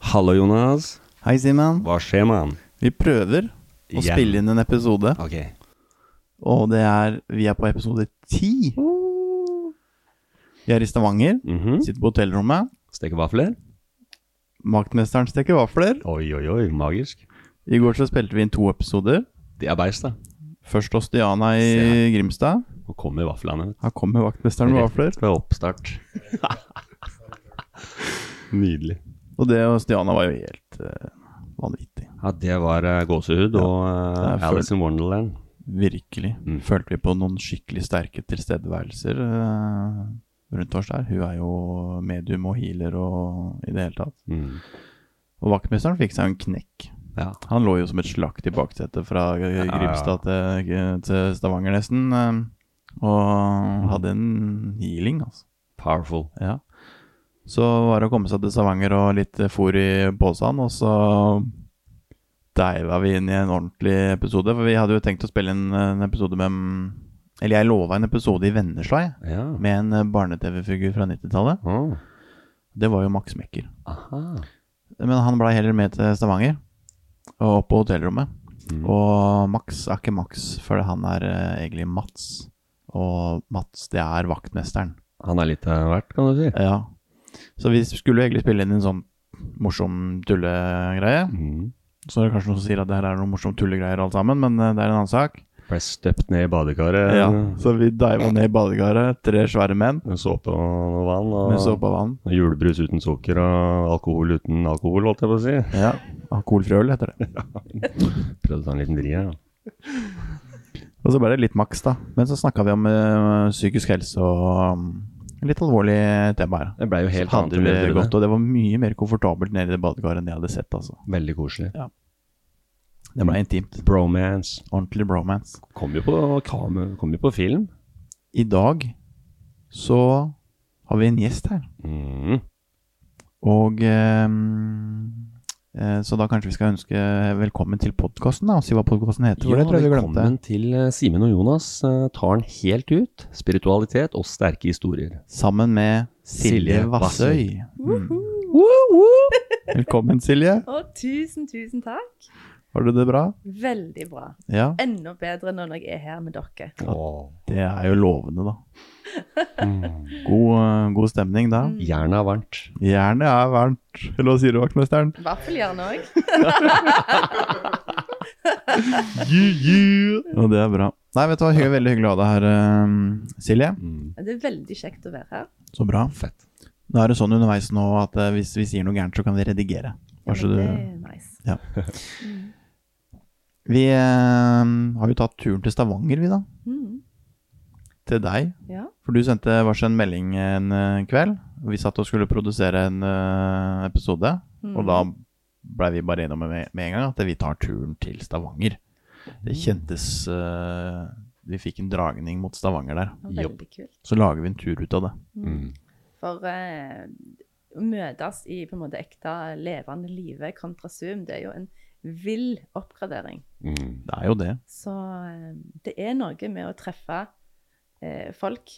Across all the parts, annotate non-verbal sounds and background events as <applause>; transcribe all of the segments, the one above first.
Hallo, Jonas. Hei, Simen. Hva skjer, mann? Vi prøver å Igjen. spille inn en episode, Ok. og det er Vi er på episode ti. Vi er i Stavanger, Mhm. sitter på hotellrommet. Steker vafler? Vaktmesteren steker vafler. Oi, oi, oi, magisk. I går så spilte vi inn to episoder. Det er beist, da. Først hos Diana i. Grimstad. Nå kommer vaflene. Her kommer vaktmesteren med <laughs> vafler. Rett ved oppstart. <laughs> Nydelig. Og det og Stiana var jo helt uh, vanvittig. Ja, det var uh, gåsehud Ja, og det er uh, Alice in Wonderland. Virkelig. Mm. Følte vi på noen skikkelig sterke tilstedeværelser uh, rundt oss der. Hun er jo medium og healer og i det hele tatt. Mm. Og vaktmesteren fikk seg en knekk. Ja. Han lå jo som et slakt i baksetet fra eh, ja. Grimstad til, til Stavanger nesten. eh, Og hadde en healing, altså. Powerful. Ja. Så var det å komme seg til Stavanger og litt fôr i posen, og så deiva vi inn i en ordentlig episode. For vi hadde jo tenkt å spille en, en episode med Eller jeg lova en episode i Vennesla. Ja. Med en eh, barne-TV-figur fra 90-tallet. Oh. Det var jo Max Mekker. aha. Men han blei heller med til Stavanger, og opp på hotellrommet. Mm. Og Max er ikke Max, for han er eh, egentlig Mats. Og Mats, det er vaktmesteren. Han er litt av hvert, kan du si. Ja. Så vi skulle egentlig spille inn en sånn morsom tullegreie. Mm. Så er det kanskje noen som sier at det her er noen morsom tullegreier alt sammen, men eh, det er en annen sak. Ble støpt ned i badekaret Ja, Så vi diva ned i badekaret, tre svære menn med såpe og vann. Og, med såpe og vann. og julebrus uten sukker og alkohol uten alkohol, holdt jeg på å si. Ja. Alkoholfri øl heter det. <laughs> Prøvde å ta en liten vri her. da. Og så ble det litt maks, da. Men så snakka vi om ø, psykisk helse og um, litt tema her. Det ble jo helt annet det godt, og det var mye mer komfortabelt nede i det badekaret enn jeg hadde sett. altså. Veldig koselig. Det ble intimt. Bromance. Ordentlig bromance. Kom jo på, kom jo på film. I dag så har vi en gjest her. Mm. Og eh, Så da kanskje vi skal ønske velkommen til podkasten, da, og si hva podkasten heter. For Ja, det tror jeg vi glemte. velkommen til eh, Simen og Jonas. eh, tar den helt ut. Spiritualitet og sterke historier. Sammen med Silje Silje Vassøy. Mm. Velkommen, Silje. Og tusen, tusen takk. Har du det bra? Veldig bra. Ja. Enda bedre når jeg er her med dere. Det er jo lovende, da. <laughs> Mm. God, eh, god stemning da. Jernet er varmt. Jernet er varmt. Eller hva sier du, vaktmesteren? Vaffeljern òg. Og det er bra. Nei, vet du hva, hy- veldig hyggelig å ha deg her, uh, Silje. Mm. Det er veldig kjekt å være her. Så bra. Fett. Nå er det sånn underveis nå at uh, hvis vi sier noe gærent, så kan vi redigere. Ja, Bare så du det er nice. <laughs> Vi eh, har jo tatt turen til Stavanger, vi da. Mm. Til deg. Ja. For du sendte oss en melding en eh, kveld. og Vi satt og skulle produsere en uh, episode. Mm. Og da blei vi bare enige om med, med en gang at vi tar turen til Stavanger. Det kjentes uh, Vi fikk en dragning mot Stavanger der. Veldig kult. Så lager vi en tur ut av det. Mm. For uh, å møtes i på en måte ekte, levende livet kontra Zoom, det er jo en vill oppgradering. Mm. Det er jo det. Så eh, det er noe med å treffe eh, folk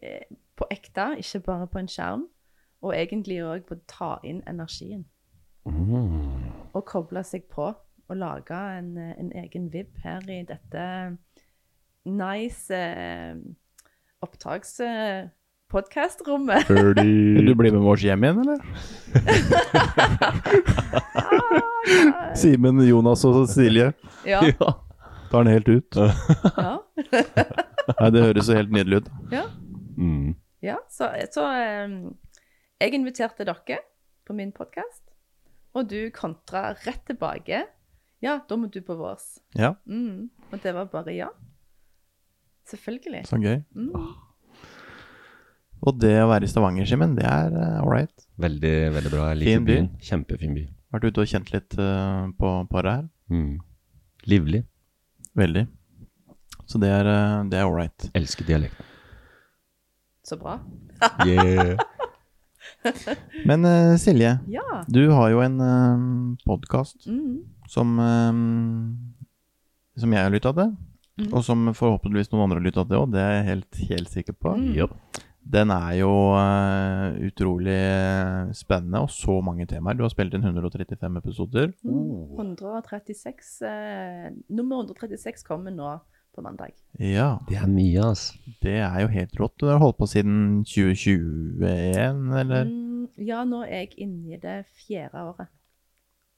eh, på ekte, ikke bare på en skjerm. Og egentlig òg på å ta inn energien. Mm. Og koble seg på og lage en, eh, en egen vib her i dette nice eh, opptakspodkastrommet. Vil du bli med oss hjem igjen, eller? Simen, Jonas og Silje ja, tar den helt ut. ja, Nei, Det høres jo helt nydelig ut. ja. Mm. Ja, så, så um, jeg inviterte dere på min podkast, og du kontra rett tilbake. Ja, da må du på vårs. Ja, Mm. Og det var bare ja. Selvfølgelig. så gøy. Mm. Og det å være i Stavanger, Simen, det er all right. Veldig, veldig bra. Jeg liker Fin by. byen. Kjempefin by. Vært ute og kjent litt uh, på paret her. Mm. Livlig. Veldig. Så det er, eh, det er all right. Elsker dialekten. Så bra. Yeah. <laughs> Men uh, Silje, Ja. du har jo en uh, podkast Mm. som, uh, som jeg har lytta til. Mm. Og som forhåpentligvis noen andre har lytta til òg, det er jeg helt, helt sikker på. Mm. Den er jo eh, utrolig eh, spennende, og så mange temaer. Du har spilt inn 135 episoder. Mm. 136 eh, Nummer 136 kommer nå på mandag. Ja, Det er mye, altså. det er jo helt rått. Du har holdt på siden 2021, eller? Mm, ja, nå er jeg inne i det fjerde året.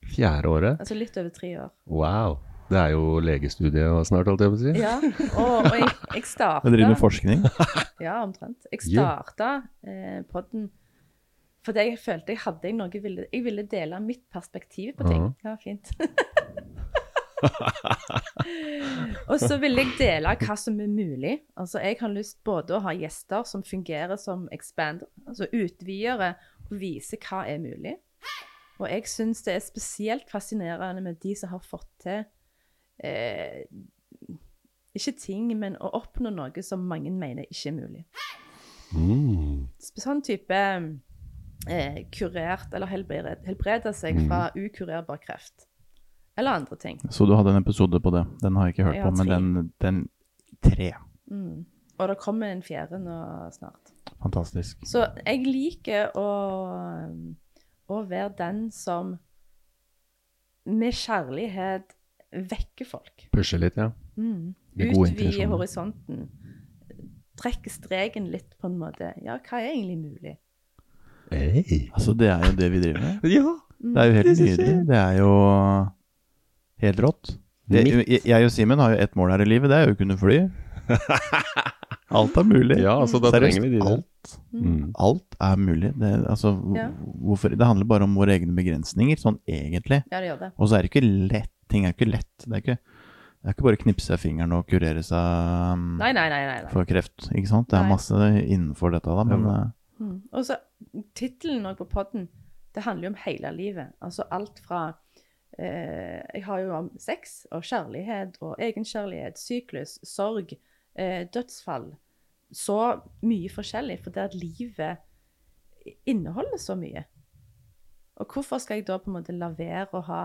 Fjerde året. Altså litt over tre år. Wow. Det er jo legestudiet og snart, holdt jeg på å si. Ja, og, og jeg, jeg starta Jeg driver med forskning. <laughs> Ja, omtrent. Jeg starta eh, podden fordi jeg følte jeg hadde noe jeg ville, jeg ville dele mitt perspektiv på ting. Ja, fint. <laughs> og så vil jeg dele hva som er mulig. Altså, Jeg har lyst både å ha gjester som fungerer som expander, altså utvidere, og vise hva er mulig. Og jeg syns det er spesielt fascinerende med de som har fått til eh, Ikke ting, men å oppnå noe som mange mener ikke er mulig. Mm. Sånn type eh, kurert eller helbrede, helbrede seg fra ukurerbar kreft. Eller andre ting. Så du hadde en episode på det. Den har jeg ikke hørt Jeg på, men den, den Tre. Mm. Og det kommer en fjerde nå snart. Fantastisk. Så jeg liker å, å være den som med kjærlighet vekker folk. Pushe litt, ja. Mm. Utvide horisonten. Trekke streken litt, på en måte. Ja, hva er egentlig mulig? Hey. Altså, det er jo det vi driver med. <laughs> Ja. Det er jo helt nydelig. Det er jo helt rått. Det, jeg, og Simen har jo ett mål her i livet, det er jo å kunne fly. <laughs> Alt er mulig. Ja, altså da Seriøst, trenger vi de alt, Mm. alt er mulig. Det, altså, Ja. hvorfor, det handler bare om våre egne begrensninger, sånn egentlig. Ja, det gjør det. Og så er det ikke lett. Ting er ikke lett. Det er ikke, det er ikke bare å knipse fingeren og kurere seg um, Nei, nei, nei. nei, nei. for kreft. Ikke sant? Det er Nei. masse innenfor dette, da. Men Ja. eh, Mm. Og så tittelen på podden, det handler jo om hele livet. Altså alt fra eh, Jeg har jo om sex og kjærlighet og egenkjærlighet, syklus, sorg, eh, dødsfall. Så mye forskjellig, for det at livet inneholder så mye. Og hvorfor skal jeg da på en måte la være å ha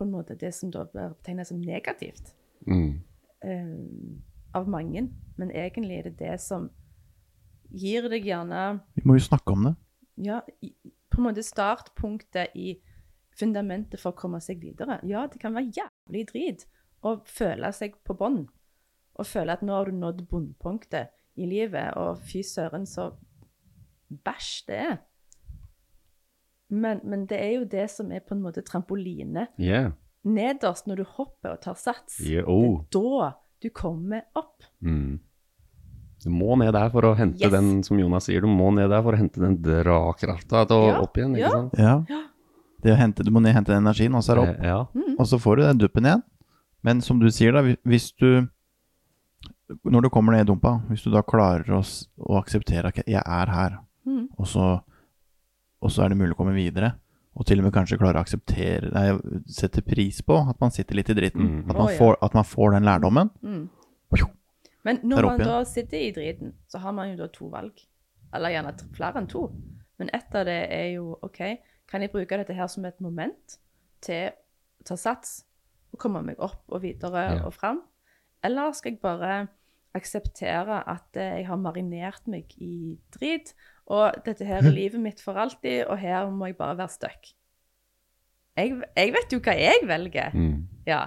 på en måte det som da blir betegna som negativt? Mm. um, av mange, men egentlig er det det som gir deg gjerne vi må jo snakke om det. ja, i- på en måte startpunktet i fundamentet for å komme seg videre. Ja, det kan være jævlig drit å føle seg på bånn. Og føle at nå har du nådd bunnpunktet i livet, og fy søren så bæsj det er. Men, men det er jo det som er på en måte trampoline Yeah. nederst når du hopper og tar sats. Yeah, oh. Det er da du kommer opp. Mm. Du må ned der for å hente Yes. den, som Jonas sier, du må ned der for å hente den drakrafta til Ja, opp igjen, ikke ja. sant? Ja. Det å hente, du må ned hente den energien, og så er det opp. Ja. Ja. Og så får du den duppen igjen. Men som du sier, da, hvis du Når du kommer ned i dumpa, hvis du da klarer å, å akseptere at jeg er her, Mm. og, så, og så er det mulig å komme videre, og til og med kanskje klare å akseptere Nei, sette pris på at man sitter litt i dritten. Mm. At, man ja. får, at man får den lærdommen. Mm. Men når man da sitter i driten, så har man jo da to valg. Eller gjerne flere enn to. Men ett av det er jo OK, kan jeg bruke dette her som et moment til å ta sats og komme meg opp og videre Ja. og fram? Eller skal jeg bare akseptere at eh, jeg har marinert meg i drit, og dette her er livet mitt for alltid, og her må jeg bare være stuck? Jeg, jeg vet jo hva jeg velger. Mm. Ja.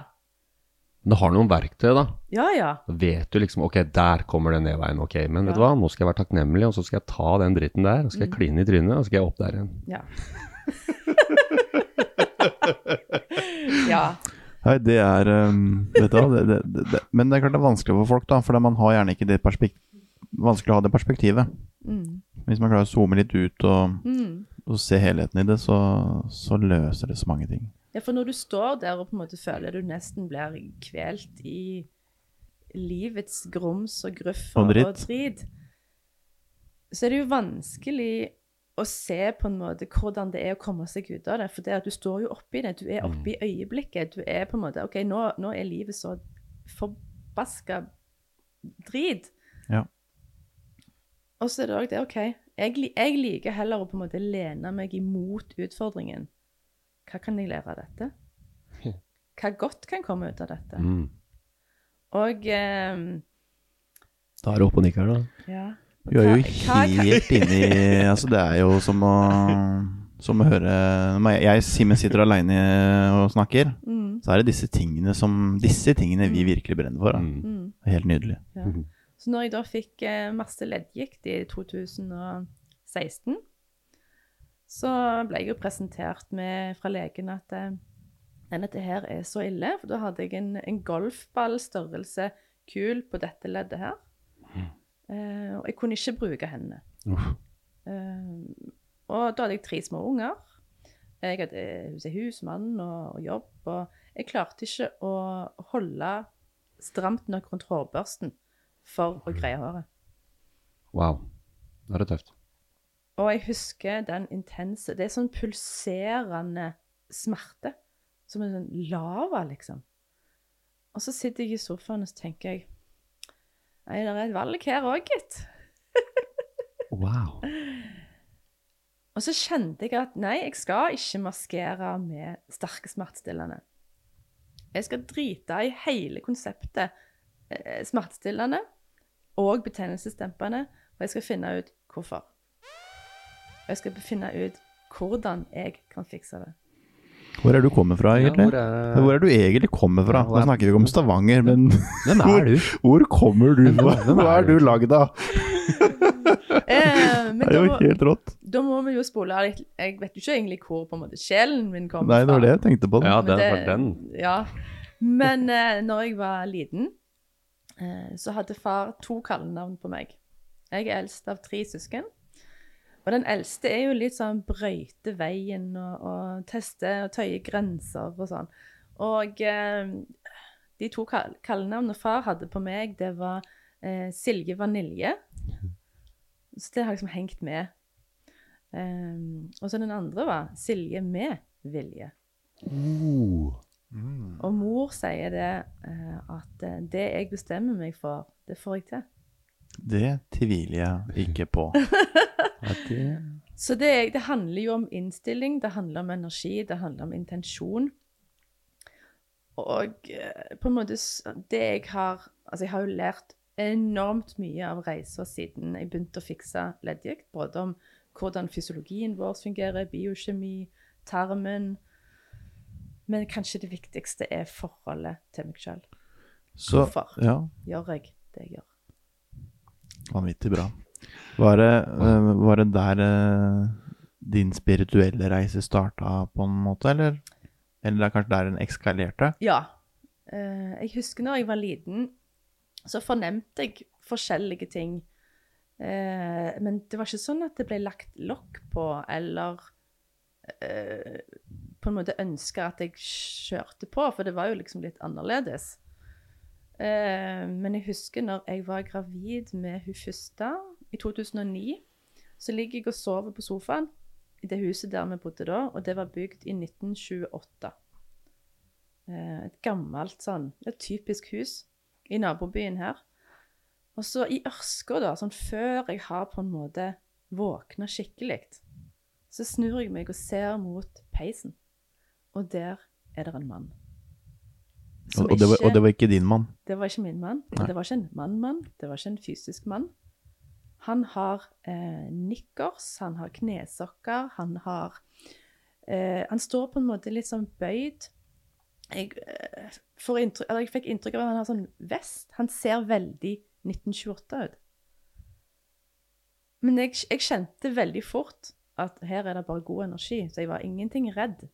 Men du har noen verktøy, da. Ja, ja. Da vet du liksom ok, der kommer den nedveien. Ok, men vet du hva, nå skal jeg være takknemlig, og så skal jeg ta den dritten der, og så skal jeg kline i trynet, og så skal jeg opp der igjen. Ja. <laughs> ja. Nei, det er um, Vet du hva, det, det, det, det, men det er klart det er vanskelig for folk, da. For man har gjerne ikke det perspek vanskelig å ha det perspektivet. Mm. Hvis man klarer å zoome litt ut og, Mm. og se helheten i det, så, så løser det så mange ting. ja, for når du står der og på en måte føler du nesten blir kvelt i livets grums og gruff Og og, dritt. og drit, så er det jo vanskelig å se på en måte hvordan det er å komme seg ut av det. For det at du står jo oppi det, du er oppi øyeblikket. Du er på en måte OK, nå, nå er livet så forbaska drit. Ja. Og så er det òg det, OK, jeg, jeg liker heller å på en måte lene meg imot utfordringen. Hva kan jeg lære av dette? <laughs> Hva godt kan komme ut av dette? Mm. Og eh, Da er det opp og nikk her, da. ja. Du er jo helt <laughs> inni Altså, det er jo som å som å høre Når jeg, Simen sitter aleine og snakker, Mm, så er det disse tingene som Disse tingene vi virkelig brenner for. Mm. mm, helt nydelig. ja. <laughs> Så når jeg da fikk eh, masse leddgikt i 2016, så ble jeg jo presentert med, fra legen at eh, dette her er så ille. For da hadde jeg en, en golfballstørrelse kul på dette leddet her. Eh, og jeg kunne ikke bruke hendene. Uh. Og da hadde jeg tre små unger. Jeg hadde hus, husmann og, og jobb. Og jeg klarte ikke å holde stramt nok rundt hårbørsten for å greie håret. Wow. Da er det tøft. Og jeg husker den intense Det er sånn pulserende smerte. Som en sånn lava, liksom. Og så sitter jeg i sofaen og så tenker jeg Nei, det er et valg her òg, gitt. <laughs> Wow. Og så kjente jeg at nei, jeg skal ikke maskere med sterke smertestillende. Jeg skal drite i hele konseptet eh, smertestillende og betennelsesdempende, og jeg skal finne ut hvorfor. Og jeg skal finne ut hvordan jeg kan fikse det. Hvor er du kommet fra, Ja, egentlig? hvor er- Hvor er du egentlig kommet fra? Nå er- snakker vi ikke om Stavanger, men Hvem <laughs> er du? hvor kommer du fra? Er Hva er du? lagd av? <laughs> Eh, men Det er jo må, helt rått. da må vi jo spole av litt Jeg vet jo ikke egentlig hvor på en måte sjelen min kommer fra. Nei, det var det jeg tenkte på. Ja, Men det- var den. Ja. Men eh, når jeg var liten, så hadde far to kallenavn på meg. Jeg er eldst av tre søsken. Og den eldste er jo litt sånn brøyte veien og, og teste og tøye grenser og sånn. Og eh, de to kall kallenavnene far hadde på meg, det var eh, Silje Vanilje. Så det har liksom hengt med. Um, og så den andre var Silje med vilje. Og mor sier det eh, at eh, det jeg bestemmer meg for, det får jeg til. Det tviler jeg ikke på. <laughs> Det... Så det, det handler jo om innstilling, det handler om energi, det handler om intensjon. Og eh, på en måte det jeg har Altså, jeg har jo lært enormt mye av reisa siden jeg begynte å fikse leddgikt. Både om hvordan fysiologien vår fungerer, biokjemi, tarmen. Men kanskje det viktigste er forholdet til meg sjøl. Hvorfor? ja, Gjør jeg det jeg gjør? vanvittig bra. Var det, eh, var det der eh, din spirituelle reise starta, på en måte, eller? Eller det er kanskje der den ekskalerte? Ja. Eh, jeg husker når jeg var liten, så fornemte jeg forskjellige ting. Men det var ikke sånn at det ble lagt lokk på, eller på en måte ønska at jeg kjørte på, for det var jo liksom litt annerledes. Eh, men jeg husker når jeg var gravid med hun første i 2009, så ligger jeg og sover på sofaen i det huset der vi bodde da, og det var bygd i 1928. Eh, et gammelt sånn, et typisk hus i nabobyen her. Og så i Ørska, da, sånn før jeg har på en måte våkna skikkelig, så snur jeg meg og ser mot peisen. Og der er det en mann. Og, og, det var, ikke- og det var ikke din mann. det var ikke min mann. Nei. Det var ikke en mann-mann. Det var ikke en fysisk mann. Han har eh, nikkers, han har knesokker, han har eh, Han står på en måte litt sånn bøyd. Jeg, eh, får inntrykk, jeg fikk inntrykk av at han har sånn vest. Han ser veldig 1928 ut. Men jeg, jeg kjente veldig fort at her er det bare god energi, så jeg var ingenting redd.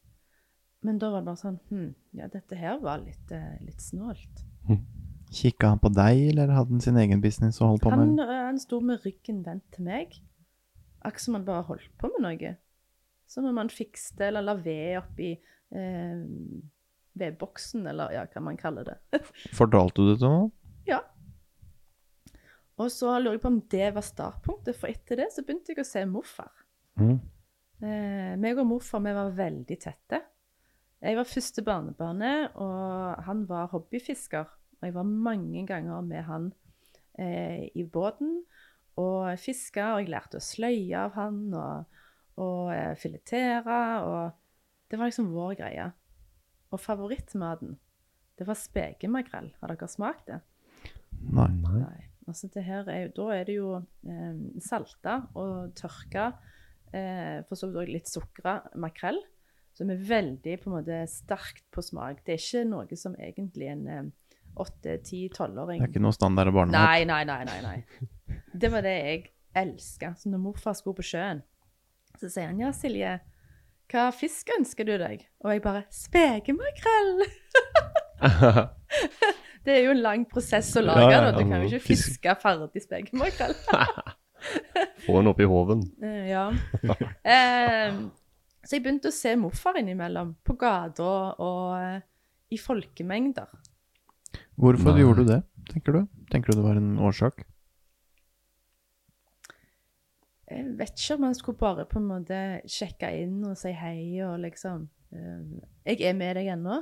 Men da var det bare sånn hm, Ja, dette her var litt, eh, litt snålt. Kikka han på deg, eller hadde han sin egen business å holde på med? Han, han sto med ryggen vendt til meg. Akkurat som han bare holdt på med noe. Som om han fikste eller la ved oppi eh, vedboksen, eller ja, hva man kaller det. <laughs> Fortalte du det til noen? ja. Og så lurer jeg på om det var startpunktet, for etter det så begynte jeg å se morfar. Mm. Eh, meg og morfar vi var veldig tette. Jeg var første barnebarnet, og han var hobbyfisker. Og jeg var mange ganger med han eh, i båten og fiska, og jeg lærte å sløye av han og, og eh, filetere. Og det var liksom vår greie. Og favorittmaten, det var spekemakrell. Har dere smakt det? Nei. Nei. Nei. Altså det her er jo, da er det jo eh, salta og tørka, eh, for så vidt òg litt sukra makrell, som er veldig på en måte sterkt på smak. Det er ikke noe som egentlig en eh, åtte, ti, tolvåring Det er ikke noe standard barnemat? Nei, nei, nei, nei, nei. Det var det jeg elska. Så når morfar skulle på sjøen, så sier han ja, Silje, hva fisk ønsker du deg? Og jeg bare spekemakrell! <laughs> det er jo en lang prosess å lage, Ja, ja, da. Du kan jo ikke fiske ferdig spekemakrell. <laughs> Få den opp i håven. Eh, ja. <laughs> Eh, så jeg begynte å se morfar innimellom, på gata og eh, i folkemengder. Hvorfor Nei. gjorde du det, tenker du? Tenker du det var en årsak? Jeg vet ikke om han skulle bare på en måte sjekke inn og si hei og liksom eh, Jeg er med deg ennå.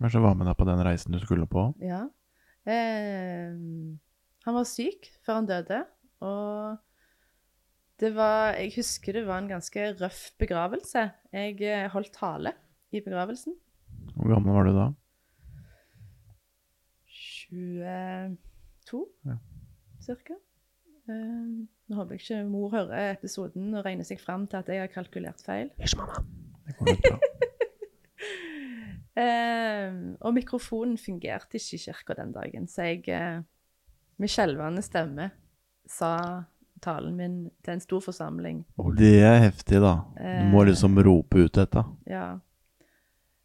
Kanskje var med deg på den reisen du skulle på? Ja. Eh, han var syk før han døde, og det var Jeg husker det var en ganske røff begravelse. Jeg eh, holdt tale i begravelsen. Hvor gammel var du da? 22, Ja. cirka. Eh, nå håper jeg ikke mor hører episoden og regner seg fram til at jeg har kalkulert feil. Det går nok bra. <laughs> Eh, og mikrofonen fungerte ikke i kirka den dagen, så jeg eh, med skjelvende stemme sa talen min til en stor forsamling. Det er heftig, da. Du må Eh. liksom rope ut dette. Ja.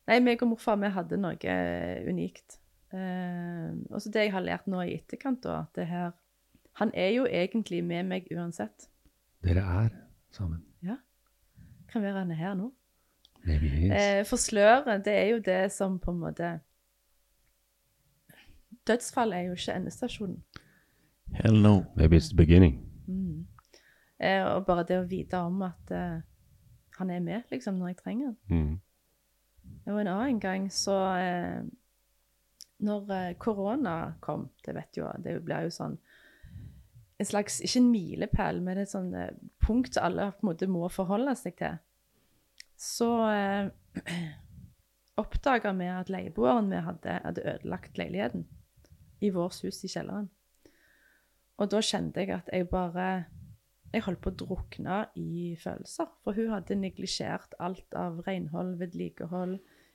Nei, meg og morfar vi hadde noe eh, unikt. Eh, og så det jeg har lært nå i etterkant, da, at det her Han er jo egentlig med meg uansett. Dere er sammen. Ja. Kan være han er her nå. Maybe he is. Eh, for sløret, det er jo det som på en måte Dødsfall er jo ikke endestasjonen. Hell no. Maybe it's the beginning. Mm. Eh, og bare det å vite om at eh, han er med, liksom, når jeg trenger han. Mm. Og en annen gang så eh, Når eh, korona kom, det vet jo Det blir jo sånn En slags Ikke en milepæl, men et sånn eh, punkt alle på en måte må forholde seg til. Så eh, <clears throat> oppdaga vi at leieboeren vi hadde, hadde ødelagt leiligheten i vårt hus i kjelleren. Og da kjente jeg at jeg bare Jeg holdt på å drukne i følelser. For hun hadde neglisjert alt av renhold, vedlikehold.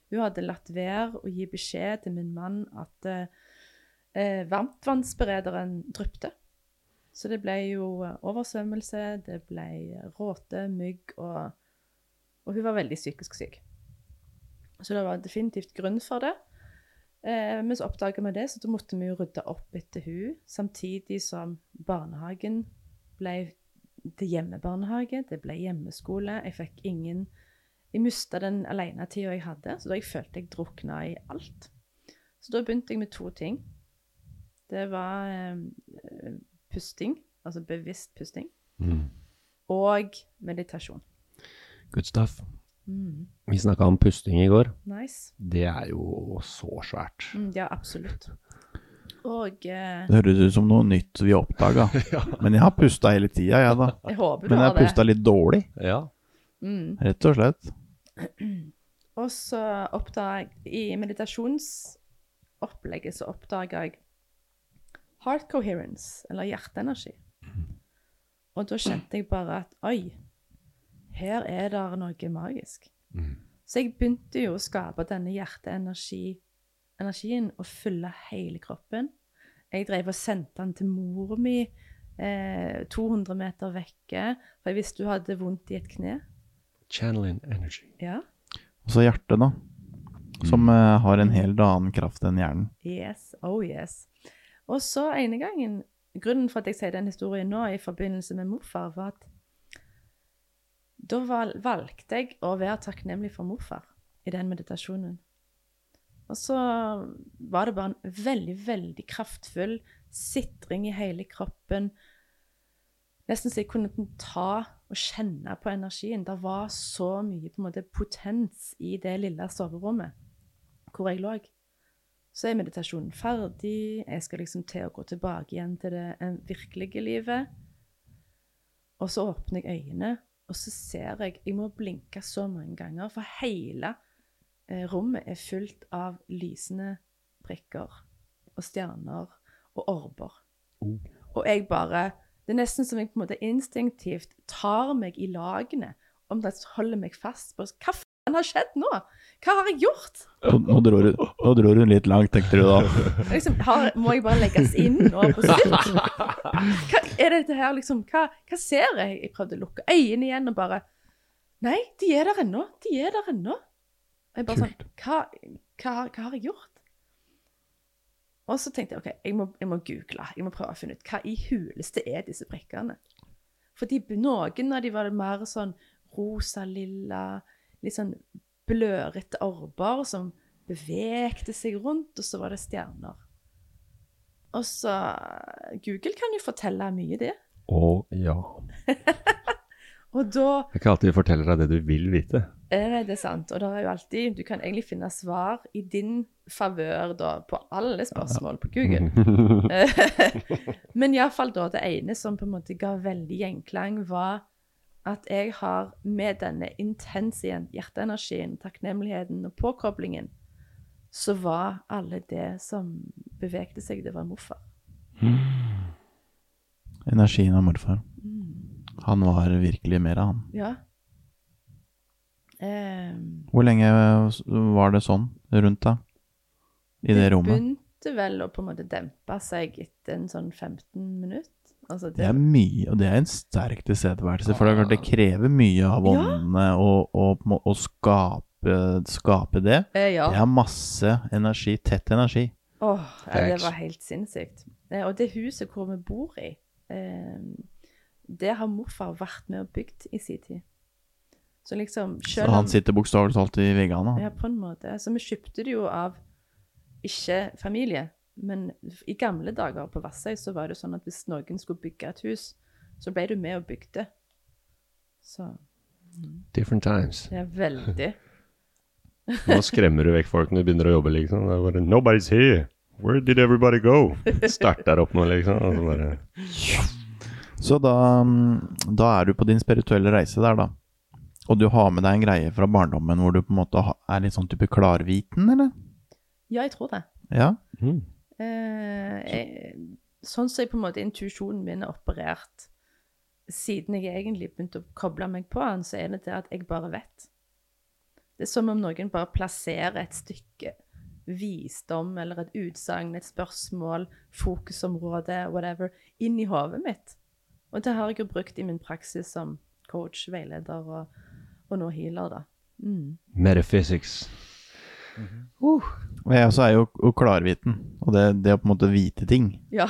Hun hadde latt være å gi beskjed til min mann at eh, eh, varmtvannsberederen drypte. Så det ble jo eh, oversvømmelse, det ble råte, mygg og Og hun var veldig psykisk syk. Så det var definitivt grunn for det. Eh, men så oppdaga vi det, så da måtte vi jo rydde opp etter hun, samtidig som barnehagen ble til hjemmebarnehage, det ble hjemmeskole. Jeg fikk ingen Jeg mista den alenetida jeg hadde, så da jeg følte jeg drukna i alt. Så da begynte jeg med to ting. Det var eh, pusting, altså bevisst pusting, Mm. og meditasjon. Good stuff. Mm. Vi snakka om pusting i går. Nice. Det er jo så svært. Mm, ja, absolutt. Og eh, Det høres ut som noe nytt vi oppdaga. <laughs> Men jeg har pusta hele tida, jeg, da. jeg håper du Men jeg har pusta litt dårlig, Ja. Mm. rett og slett. <clears throat> Og så oppdaga I meditasjonsopplegget så oppdaga jeg heart coherence, eller hjerteenergi. Og da kjente jeg bare at oi, her er det noe magisk. Så jeg begynte jo å skape denne hjerteenergien og fylle hele kroppen. Jeg drev og sendte den til mor mi eh, 200 meter vekke, for jeg visste hun hadde vondt i et kne. Channeling energy. Ja. Og så hjertet, da. Som eh, har en helt annen kraft enn hjernen. Yes, oh yes. Og så ene gangen Grunnen for at jeg sier den historien nå i forbindelse med morfar, var at da valgte jeg å være takknemlig for morfar i den meditasjonen. Og så var det bare en veldig, veldig kraftfull sitring i hele kroppen. Nesten så jeg kunne ta og kjenne på energien. Det var så mye på en måte potens i det lille soverommet hvor jeg lå. Så er meditasjonen ferdig. Jeg skal liksom til å gå tilbake igjen til det eh, virkelige livet. Og så åpner jeg øynene, og så ser jeg Jeg må blinke så mange ganger, for hele eh, rommet er fullt av lysende prikker og stjerner og orber. Og jeg bare Det er nesten som jeg på en måte instinktivt tar meg i lagene, om det holder meg fast på Hva faen har skjedd nå? Hva har jeg gjort? Nå, nå, hun, nå dro hun litt langt, tenkte du da. <laughs> Liksom, har, må jeg bare legges inn nå på sikt? <laughs> Hva er dette her, liksom? Hva, hva ser jeg? Jeg prøvde å lukke øynene igjen og bare Nei, de er der ennå. De er der ennå. Jeg bare sånn hva, hva, hva har jeg gjort? Og så tenkte jeg OK, jeg må, jeg må google. Jeg må prøve å finne ut hva i huleste er disse prikkene. Fordi noen av de var mer sånn rosa-lilla, litt sånn blørete orber som bevegde seg rundt, og så var det stjerner. Og så Google kan jo fortelle mye, det. Å ja. <laughs> Og da Det er ikke alltid fortelle forteller deg det du vil vite. er det sant. Og det er jo alltid Du kan egentlig finne svar i din favør da på alle spørsmål på Google. <laughs> <laughs> Men iallfall da det ene som på en måte ga veldig gjenklang, var at jeg har med denne intense hjerteenergien, takknemligheten og påkoblingen, så var alle det som bevegde seg, det var morfar. Energien av morfar. Han var virkelig mer av han. Ja. Um, Hvor lenge var det sånn rundt deg? I det rommet? Det begynte vel å på en måte dempe seg etter en sånn 15 minutter. Altså Det er mye, og det er en sterk tilstedeværelse. For det er klart det krever mye av Ja. åndene å, skape, skape det. Eh, ja. Det er masse energi, tett energi. Åh, ja, det var helt sinnssykt. Eh, Og det huset hvor vi bor i, eh, det har morfar vært med og bygd i sin tid. Så liksom selv om han sitter bokstavelig talt i veggene. Ja, på en måte. Så vi kjøpte det jo av ikke familie, men i gamle dager på Vassøy så var det sånn at hvis noen skulle bygge et hus, så ble du med og bygde. Så Different times. det er veldig <laughs> Nå skremmer du vekk folk når du begynner å jobbe, liksom. Det er bare Nobody's here! Where did everybody go? Starter opp nå, liksom. Og så bare Så da, mm, da er du på din spirituelle reise der, da. Og du har med deg en greie fra barndommen hvor du på en måte er litt sånn type klarviten, eller? Ja, jeg tror det. Ja? mm. Eh, jeg, sånn som jeg på en måte intuisjonen min er operert siden jeg egentlig begynte å koble meg på den, så er det det at jeg bare vet. Det er som om noen bare plasserer et stykke visdom eller et utsagn, et spørsmål, fokusområde, whatever, inn i hodet mitt. Og det har jeg jo brukt i min praksis som coach, veileder og, og nå healer, da. Mm. Metaphysics. Og jeg også er jo klarviten, og det, det å på en måte vite ting. Ja.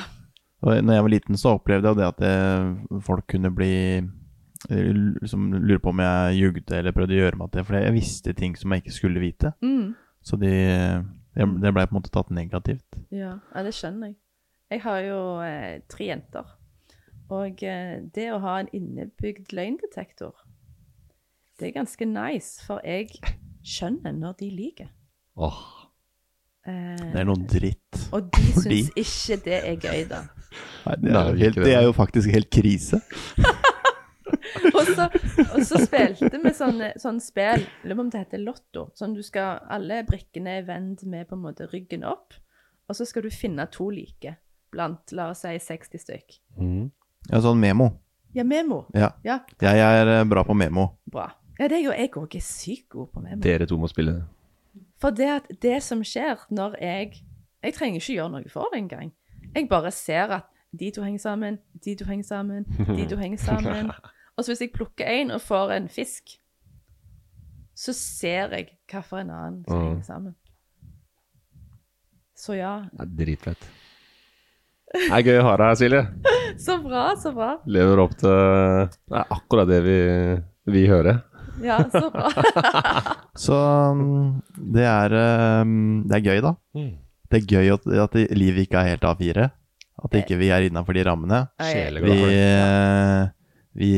Og når jeg var liten, så opplevde jeg det at det, folk kunne bli eh, liksom Lure på om jeg jugde eller prøvde å gjøre meg til, for jeg visste ting som jeg ikke skulle vite. Mm. Så de, det, det ble på en måte tatt negativt. Ja, ja, det skjønner jeg. Jeg har jo eh, tre jenter. Og eh, det å ha en innebygd løgndetektor, det er ganske nice, for jeg skjønner når de lyver. Åh. Eh, Det er noe dritt. og de Fordi- syns ikke det er gøy, da. Nei, det, er helt, det. er jo faktisk helt krise. <laughs> Og så, og så spilte vi sånn, sånne spill, lurer på om det heter Lotto. Sånn du skal, Alle brikkene er vendt med på en måte ryggen opp, og så skal du finne to like blant, la oss si, 60 stykk. Mm. Ja, sånn memo. Ja, memo. Ja. Ja, Jeg er eh, bra på memo. bra. Ja, det er jo jeg òg er sykt god på memo. Dere to må spille det. For det at det som skjer når jeg Jeg trenger ikke gjøre noe for det engang. Jeg bare ser at de to henger sammen, de to henger sammen, de to henger sammen. <laughs> Og så hvis jeg plukker en og får en fisk, så ser jeg hvilken annen som Mm. henger sammen. Så ja. Det er dritfett. Det er gøy å ha deg her, Silje. <laughs> Så bra, så bra. Lever opp til Det er akkurat det vi, vi hører. Ja, så bra. <laughs> Så um, det er um, Det er gøy, da. Det er gøy at, at livet ikke er helt A4. At ikke vi er innafor de rammene. Vi, eh, vi,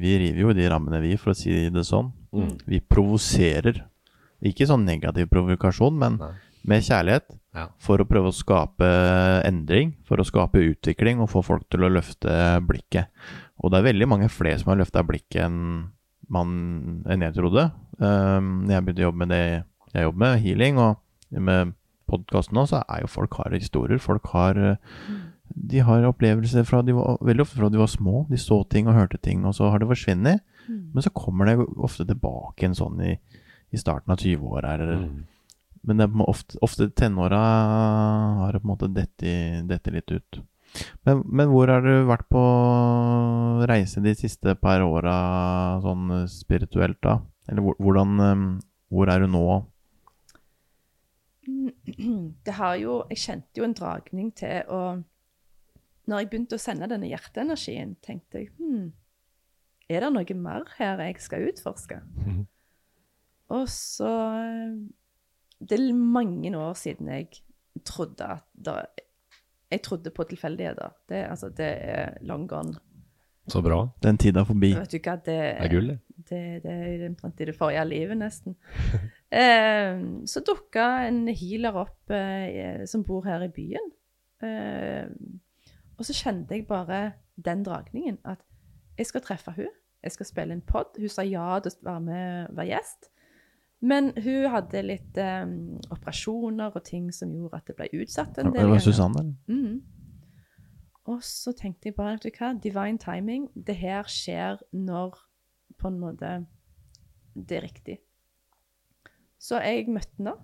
vi river jo de rammene, vi, for å si det sånn. Mm. Vi provoserer. Ikke sånn negativ provokasjon, men Nei. med kjærlighet. Ja. For å prøve å skape endring, for å skape utvikling og få folk til å løfte blikket. Og det er veldig mange flere som har løfta blikket enn, man, enn jeg trodde. Um, når jeg begynte å jobbe med det jeg jobber med, healing, og med podkasten nå, så er jo folk har historier. Folk har eh, De har opplevelser fra de var, veldig ofte fra de var små. De så ting og hørte ting, og så har det forsvunnet. Men så kommer det ofte tilbake en sånn i, i starten av 20-åra. eller Mm. men det er ofte, ofte tenåra har det på en måte dette, dette litt ut. Men, men hvor har du vært på reise de siste par åra sånn spirituelt, da? Eller hvor- hvordan eh, Hvor er du nå? <clears throat> det har jo Jeg kjente jo en dragning til å Når jeg begynte å sende denne hjerteenergien, tenkte jeg hm, Er det noe mer her jeg skal utforske? Mhm. Og så Det er mange år siden jeg trodde at det, Jeg trodde på tilfeldigheter. Det, altså, det er long gone. Så bra. Den tida forbi. Vet du hva, det Det er gull, det. det, det er omtrent i det forrige livet, nesten. <laughs> Eh, så dukka en healer opp eh, som bor her i byen. Eh, og så kjente jeg bare den dragningen. At jeg skal treffe hun. Jeg skal spille en pod. Hun sa ja til å være med, være gjest. Men hun hadde litt um, operasjoner og ting som gjorde at det ble utsatt en del. Det var. Susanne, Mm. Og så tenkte jeg bare, vet du hva, divine timing, det her skjer når på en måte det er riktig. Så jeg møtte henne,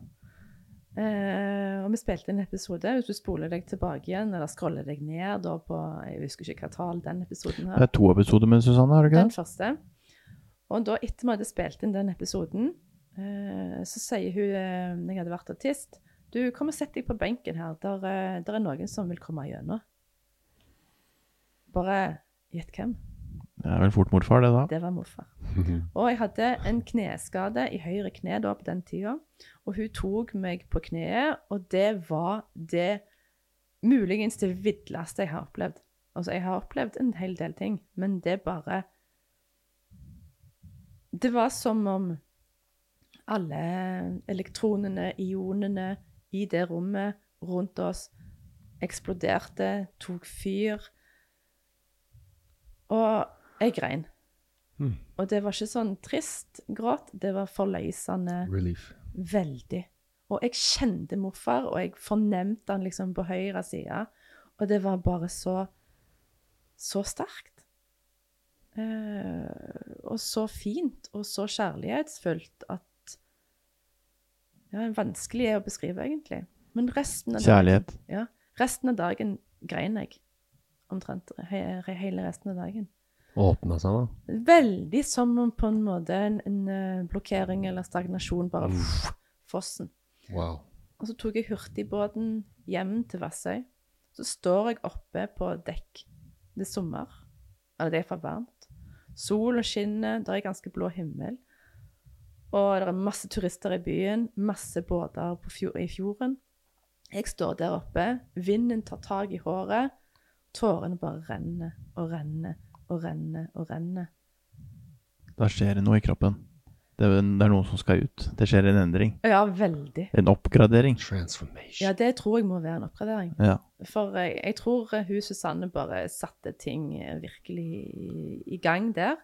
eh, og vi spilte en episode. Hvis du spoler deg tilbake igjen, eller scroller deg ned da på, jeg husker ikke hva tall den episoden her. Det er to episoder med Susanne, har du ikke det? Den første. Og da etter vi hadde spilt inn den episoden, så sier hun, eh, når jeg hadde vært artist, du, kom og sett deg på benken her, der, eh, der er noen som vil komme gjennom. Bare gjett hvem? Det er vel fort morfar, det, da. Det var morfar. <laughs> Og jeg hadde en kneskade i høyre kne da på den tida, og hun tok meg på kneet, og det var det muligens det villeste jeg har opplevd. Altså, jeg har opplevd en hel del ting, men det bare Det var som om alle elektronene, ionene, i det rommet rundt oss eksploderte, tok fyr. Og jeg grein. Og det var ikke sånn trist gråt, det var forløsende Relief. veldig. Og jeg kjente morfar, og jeg fornemte han liksom på høyre side. Og det var bare så så sterkt. Eh, og så fint, og så kjærlighetsfullt at Ja, vanskelig er å beskrive, egentlig. Men resten av Kjærlighet. dagen Ja, resten av dagen grein jeg. Omtrent he, he, hele resten av dagen. Åpna seg, da. Veldig som om på en måte en, en eh, blokkering eller stagnasjon bare fossen. Wow. Og så tok jeg hurtigbåten hjem til Vassøy. Så står jeg oppe på dekk. Det er sommer. Eller det er for varmt. Solen skinner, det er ganske blå himmel. Og det er masse turister i byen, masse båter på fjor, i fjorden. Jeg står der oppe, vinden tar tak i håret, tårene bare renner og renner og renner og renner. Da skjer det noe i kroppen. Det er, det er noe som skal ut. Det skjer en endring. Ja, veldig. En oppgradering. Transformation. Ja, det tror jeg må være en oppgradering. Ja. For jeg, jeg tror eh, hun Susanne bare satte ting eh, virkelig i, i gang der.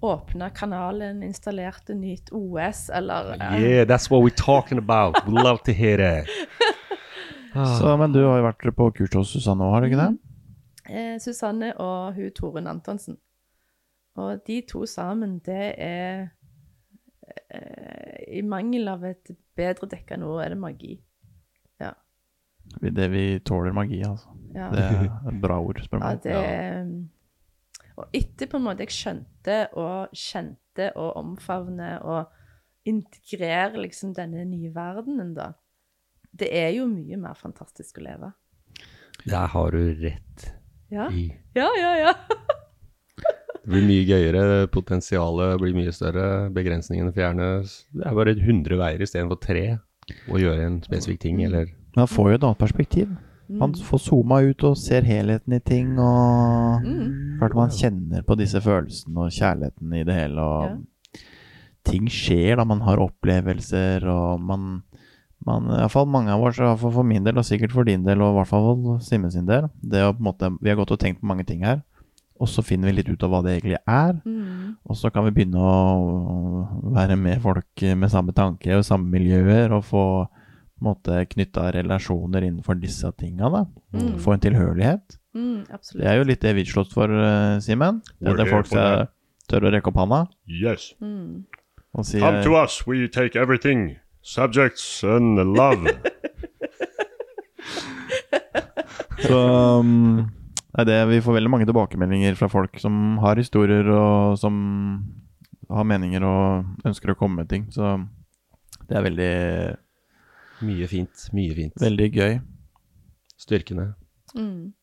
Åpna kanalen, installerte nytt OS, eller uh... Yeah, that's what we're talking about. We love to hear that. <laughs> Så, men du har jo vært på kurs hos Susanne òg, har du ikke det? eh, Susanne og hun Torunn Antonsen. Og de to sammen, det er eh, I mangel av et bedre dekka nå, er det magi. Ja. Det vi tåler magi, altså. Ja. Det er et <laughs> bra ord, spør Ja, meg. det Og etter på en måte jeg skjønte og kjente og omfavne og integrere liksom denne nye verdenen, da. Det er jo mye mer fantastisk å leve. Der har du rett Ja, i. ja, ja. ja. <laughs> Det blir mye gøyere, potensialet blir mye større, begrensningene fjernes. Det er bare 100 veier istedenfor tre å gjøre en spesifikk ting, eller Man får jo et annet perspektiv. Han får zooma ut og ser helheten i ting, og klart man kjenner på disse følelsene og kjærligheten i det hele, og ting skjer da man har opplevelser, og man man, i hvert fall mange av oss, i for min del, og sikkert for din del, og i hvert fall Simen sin del, det å på en måte, vi har gått og tenkt på mange ting her, og så finner vi litt ut av hva det egentlig er, Mm. og så kan vi begynne å være med folk med samme tanke og samme miljøer, og få måte knytta relasjoner innenfor disse tinga, da. Mm. Få en tilhørighet. Mm. Det er jo litt det vi slåss for, eh, Simen. Det er det folk som tør å rekke opp handa Yes. Mm. og si Come to us, we take everything. Subjects and love. <laughs> Så um, det er det, vi får veldig mange tilbakemeldinger fra folk som har historier og som har meninger og ønsker å komme med ting. Så det er veldig, Mye fint, mye fint. veldig gøy. Styrkende. Mm.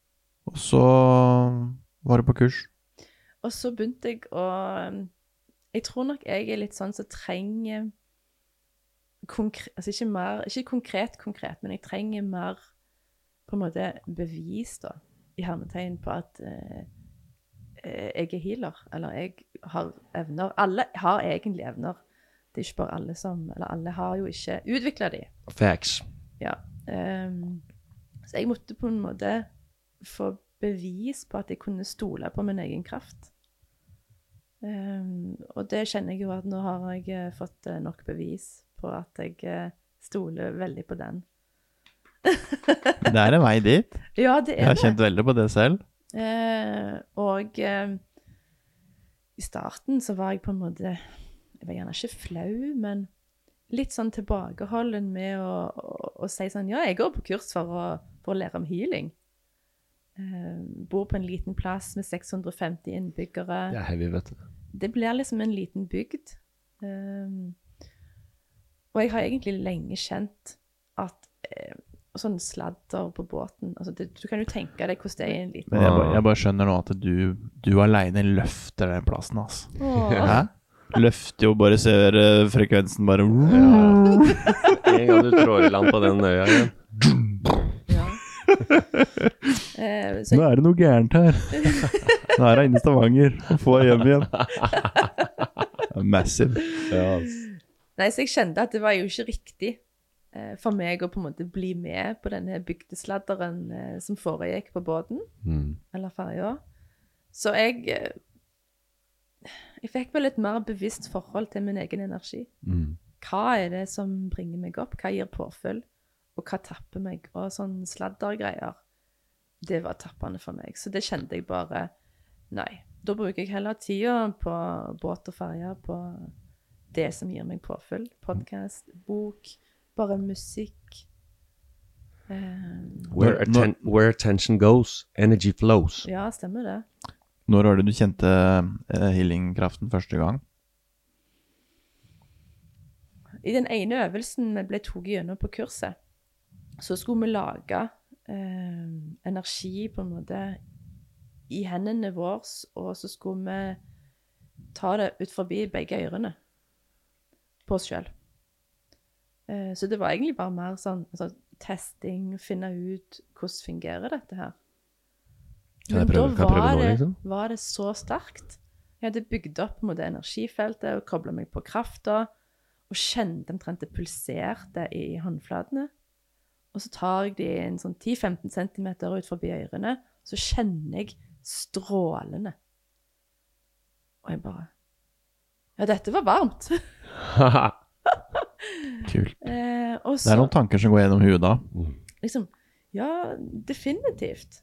Og så var det på kurs. Og så begynte jeg å Jeg tror nok jeg er litt sånn som trenger konkre, Altså ikke mer Ikke konkret, konkret, men jeg trenger mer på en måte bevis, da, i hermetegn, på at eh, eh, jeg er healer. Eller jeg har evner. Alle har egentlig evner. Det er ikke bare alle som Eller alle har jo ikke utvikla de. Facts. Ja. Um, så jeg måtte på en måte få bevis på at jeg kunne stole på min egen kraft. Um, og det kjenner jeg jo at nå har jeg eh, fått eh, nok bevis på at jeg eh, stoler veldig på den. <laughs> Det er en vei dit. Ja, det er Jeg er har det. kjent veldig på det selv. Uh, og uh, i starten så var jeg på en måte Jeg var gjerne ikke flau, men litt sånn tilbakeholden med å, å, å si sånn Ja, jeg går på kurs for å, for å lære om healing. Uh, bor på en liten plass med 650 innbyggere. Det er heavy, vet du. Det blir liksom en liten bygd. Um, og jeg har egentlig lenge kjent at uh, sånn sladder på båten altså det, Du kan jo tenke deg hvordan det er i en liten Men jeg, bare- jeg bare skjønner nå at du, du aleine løfter den plassen, altså. Åh. Hæ? Løfter jo bare ser uh, frekvensen bare En gang du trår i land på den øya igjen. Ja. Uh, så Nå er det noe gærent her. Nå er hun inne i Stavanger og får hjem igjen. Massive. Ja, Nei, så jeg kjente at det var jo ikke riktig uh, for meg å på en måte bli med på denne bygdesladderen som foregikk på båten, Mm. eller ferja. Så jeg Jeg fikk vel et mer bevisst forhold til min egen energi. Mm. Hva er det som bringer meg opp? Hva gir påfyll? Og hva tapper meg? Og sånn sladdergreier. Det var tappende for meg. Så det kjente jeg bare Nei. Da bruker jeg heller tida på båt og ferje på det som gir meg påfyll. Podkast, bok, bare musikk. Um, Where, atten where attention goes, energy flows. ja, stemmer det. Når var det du kjente eh, healingkraften første gang? I den ene øvelsen vi ble tatt gjennom på kurset, så skulle vi lage eh, energi på en måte i hendene våre, og så skulle vi ta det ut forbi begge ørene på oss sjøl. Eh, så det var egentlig bare mer sånn sånn testing, finne ut hvordan fungerer dette her. Kan jeg prøve- kan jeg prøve nå, det, Da var det så sterkt Jeg hadde bygd opp mot det energifeltet og kobla meg på krafta. Og kjente omtrent det pulserte i håndflatene. Og så tar jeg de en sånn 10-15 cm ut forbi ørene, så kjenner jeg strålene. Og jeg bare Ja, dette var varmt. <laughs> Kult. Eh, og Det er noen tanker som går gjennom huet da. liksom Ja, definitivt.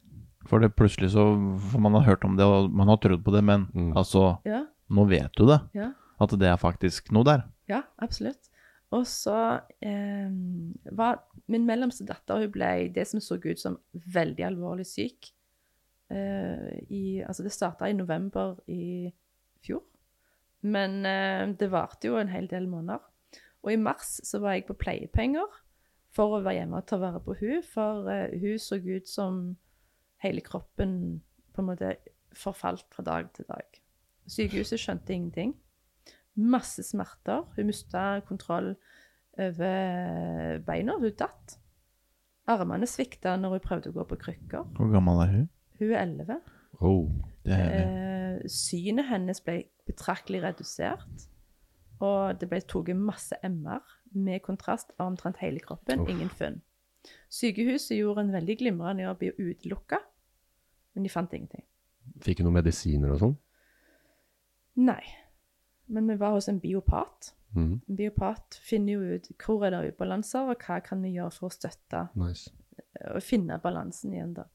For det plutselig så For man har hørt om det, og man har trodd på det, men Mm. altså Ja, Nå vet du det. ja. At det er faktisk noe der. Ja, absolutt. Og så eh, var min mellomste datter Hun ble det som så ut som veldig alvorlig syk. Eh, i, altså det starta i november i fjor. Men eh, det varte jo en hel del måneder. Og i mars så var jeg på pleiepenger for å være hjemme og ta vare på hun, for eh, hun så ut som hele kroppen på en måte forfalt fra dag til dag. Sykehuset skjønte ingenting. Masse smerter. Hun mista kontroll over beina. Hun datt. Armene svikta når hun prøvde å gå på krykker. Hvor gammel er hun? Hun er 11. oh. Det er Eh, synet hennes ble betraktelig redusert. Og det ble tatt masse MR med kontrast av omtrent hele kroppen. Uff. Ingen funn. Sykehuset gjorde en veldig glimrende jobb i å utelukke, men de fant ingenting. Fikk du noen medisiner og sånn? Nei. Men vi var hos en biopat. Mm. En biopat finner jo ut hvor er det ubalanser, og hva kan vi gjøre for å støtte Nice. og finne balansen igjen, da.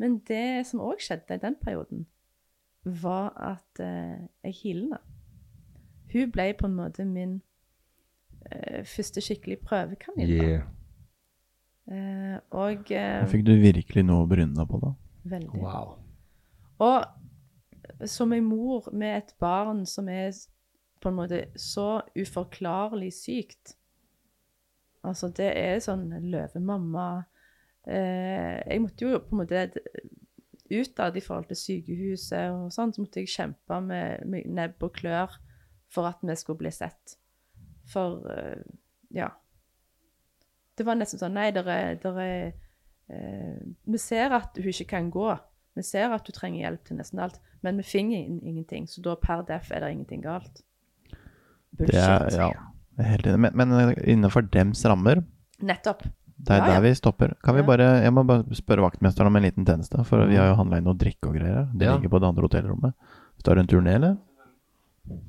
Men det som òg skjedde i den perioden, var at eh, jeg hilna. Hun ble på en måte min eh, første skikkelig prøvekanin. Yeah. Eh, og eh, fikk du virkelig noe å bryne deg på, da. Veldig. Wow. Og som en mor med et barn som er på en måte så uforklarlig sykt Altså, det er sånn løvemamma eh, Jeg måtte jo på en måte utad i forhold til sykehuset og sånn, så måtte jeg kjempe med, med nebb og klør for at vi skulle bli sett. For eh, ja. Det var nesten sånn Nei, der er, der er Vi ser at hun ikke kan gå. Vi ser at hun trenger hjelp til nesten alt, men vi finner ingenting. Så da per def er det ingenting galt. Det er, ja, jeg er helt enig. Men, men eh, innenfor dems rammer, Nettopp. det er Ja, ja. der vi stopper. Kan vi bare, Jeg må bare spørre vaktmesteren om en liten tjeneste, for vi har jo handla inn noe drikke og greier. Det Ja. ligger på det andre hotellrommet. Står du en turné, eller?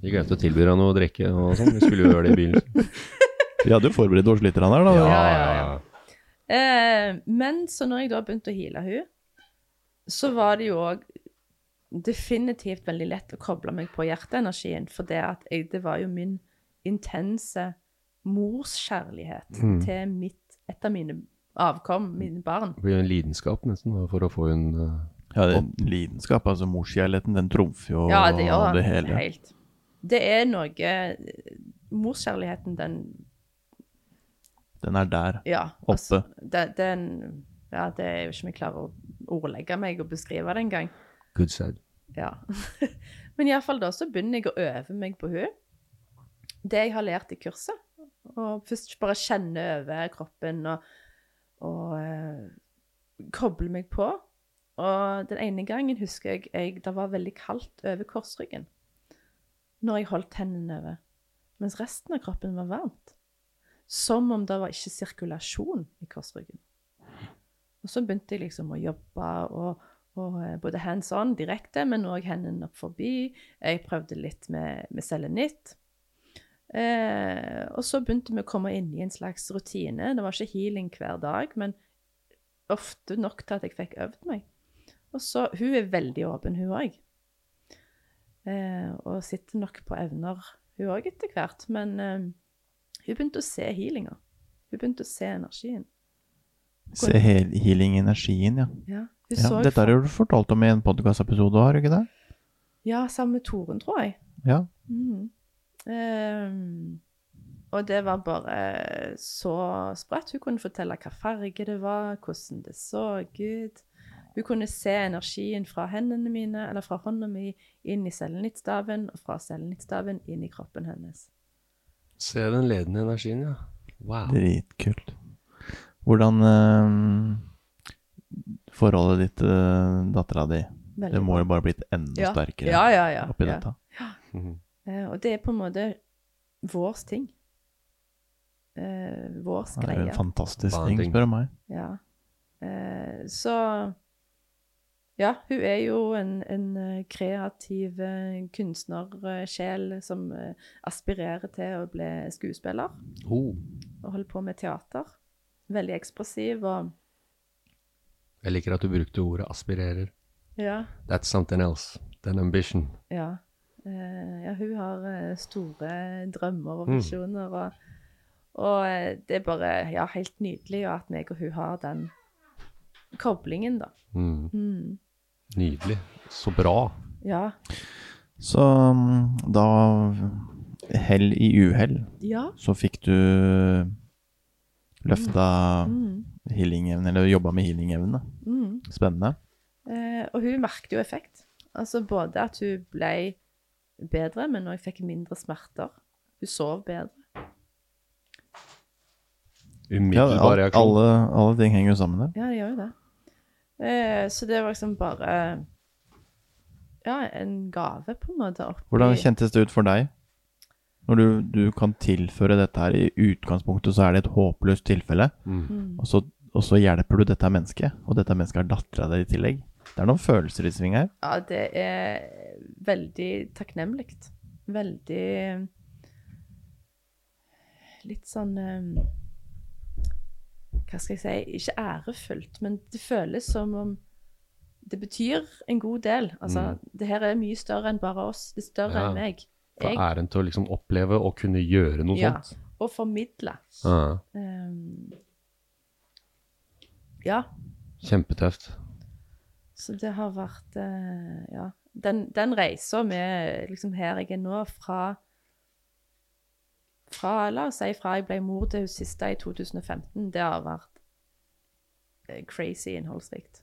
Vi glemte å tilby deg noe å drikke og sånn. Vi skulle jo gjøre det i bilen. <laughs> Vi hadde jo forberedt oss litt her, da. Ja, ja, ja. Eh, men så når jeg da begynte å heale hun, så var det jo òg definitivt veldig lett å koble meg på hjerteenergien, for det, at jeg, det var jo min intense morskjærlighet Mm. til mitt, et av mine avkom, mine barn. Det blir en lidenskap nesten for å få hun uh, Ja, det er en lidenskap. Altså morskjærligheten, den trumfer jo Ja, det gjør det det. hele. Helt. Det er noe Morskjærligheten, den Den er der. Ja. Oppe. Altså, det, den Ja, det er jo ikke jeg klarer å ordlegge meg og beskrive det engang. Good side. Ja. <laughs> Men iallfall da så begynner jeg å øve meg på hun. Det jeg har lært i kurset. Og først bare kjenne over kroppen og, og eh, koble meg på. Og den ene gangen husker jeg, jeg det var veldig kaldt over korsryggen når jeg holdt hendene over, mens resten av kroppen var varmt. Som om det var ikke sirkulasjon i korsryggen. Og så begynte jeg liksom å jobbe og, og eh, både hands on direkte, men òg hendene opp forbi. Jeg prøvde litt med, med selenitt. Eh, og så begynte vi å komme inn i en slags rutine. Det var ikke healing hver dag, men ofte nok til at jeg fikk øvd meg. Og så, Hun er veldig åpen, hun òg. Eh, og sitter nok på evner, hun òg, etter hvert. Men eh, hun begynte å se healinga. Hun begynte å se energien. Se he- healing-energien, ja. Ja, ja. Dette har du fortalt om i en podkastepisode, har du ikke det? Ja, sammen med Toren, tror jeg. Ja. Mm. Um, og det var bare så sprøtt. Hun kunne fortelle hva farge det var, hvordan det så ut. Hun kunne se energien fra hendene mine, eller fra hånda mi inn i cellenittstaven, og fra cellenittstaven inn i kroppen hennes. Se den ledende energien, ja. Wow. Dritkult. Hvordan eh, Forholdet ditt til dattera di? Veldig Det må jo bare blitt enda Ja. sterkere Ja, ja, ja. oppi ja. dette. -hmm. Eh, og det er på en måte vårs ting. Eh, vårs Det er jo en fantastisk ting, ting. spør du meg. Ja. Eh, så Ja, hun er jo en, en eh, kreativ eh, kunstnersjel som eh, aspirerer til å bli skuespiller Oh. og holder på med teater. Veldig ekspressiv og Jeg liker at du brukte ordet aspirerer. Ja. That's something else. An ambition. Ja. Ja, hun har store drømmer og Mm. og, og eh, det er bare ja, helt nydelig at meg og hun har den koblingen, da. Mm. Mm. Nydelig. Så bra. Ja. Så mm, da Hell i uhell, Ja. så fikk du løfta Mm. healing-evne, eller jobba med healing-evne. Mm. Spennende. Eh, og hun merket jo effekt. Altså både at hun ble bedre, men òg fikk mindre smerter. Hun sov bedre. Ja, Umiddelbar reaksjon. alle, alle ting henger jo sammen der. Ja, det gjør jo det. Eh, så det var liksom bare Ja, en gave, på en måte. Oppi. Hvordan kjentes det ut for deg? Når du, du kan tilføre dette her i utgangspunktet, så er det et håpløst tilfelle. Mm. Mm. Og så, og så hjelper du dette mennesket, og dette mennesket er dattera di i tillegg. Det er noen følelser i sving her. Ja, det er veldig takknemlig. Veldig Litt sånn eh, Hva skal jeg si Ikke ærefullt, men det føles som om det betyr en god del. Altså, det her er mye større enn bare oss. Det er større Ja. enn meg. For æren til å liksom oppleve og kunne gjøre noe Ja. sånt. og formidle. Ja. Um, ja, Kjempetøft. så det har vært uh, Ja. Den, den reisa med liksom her jeg er nå, fra fra, La oss si fra jeg ble mor til hun siste i 2015, det har vært eh, crazy innholdsrikt.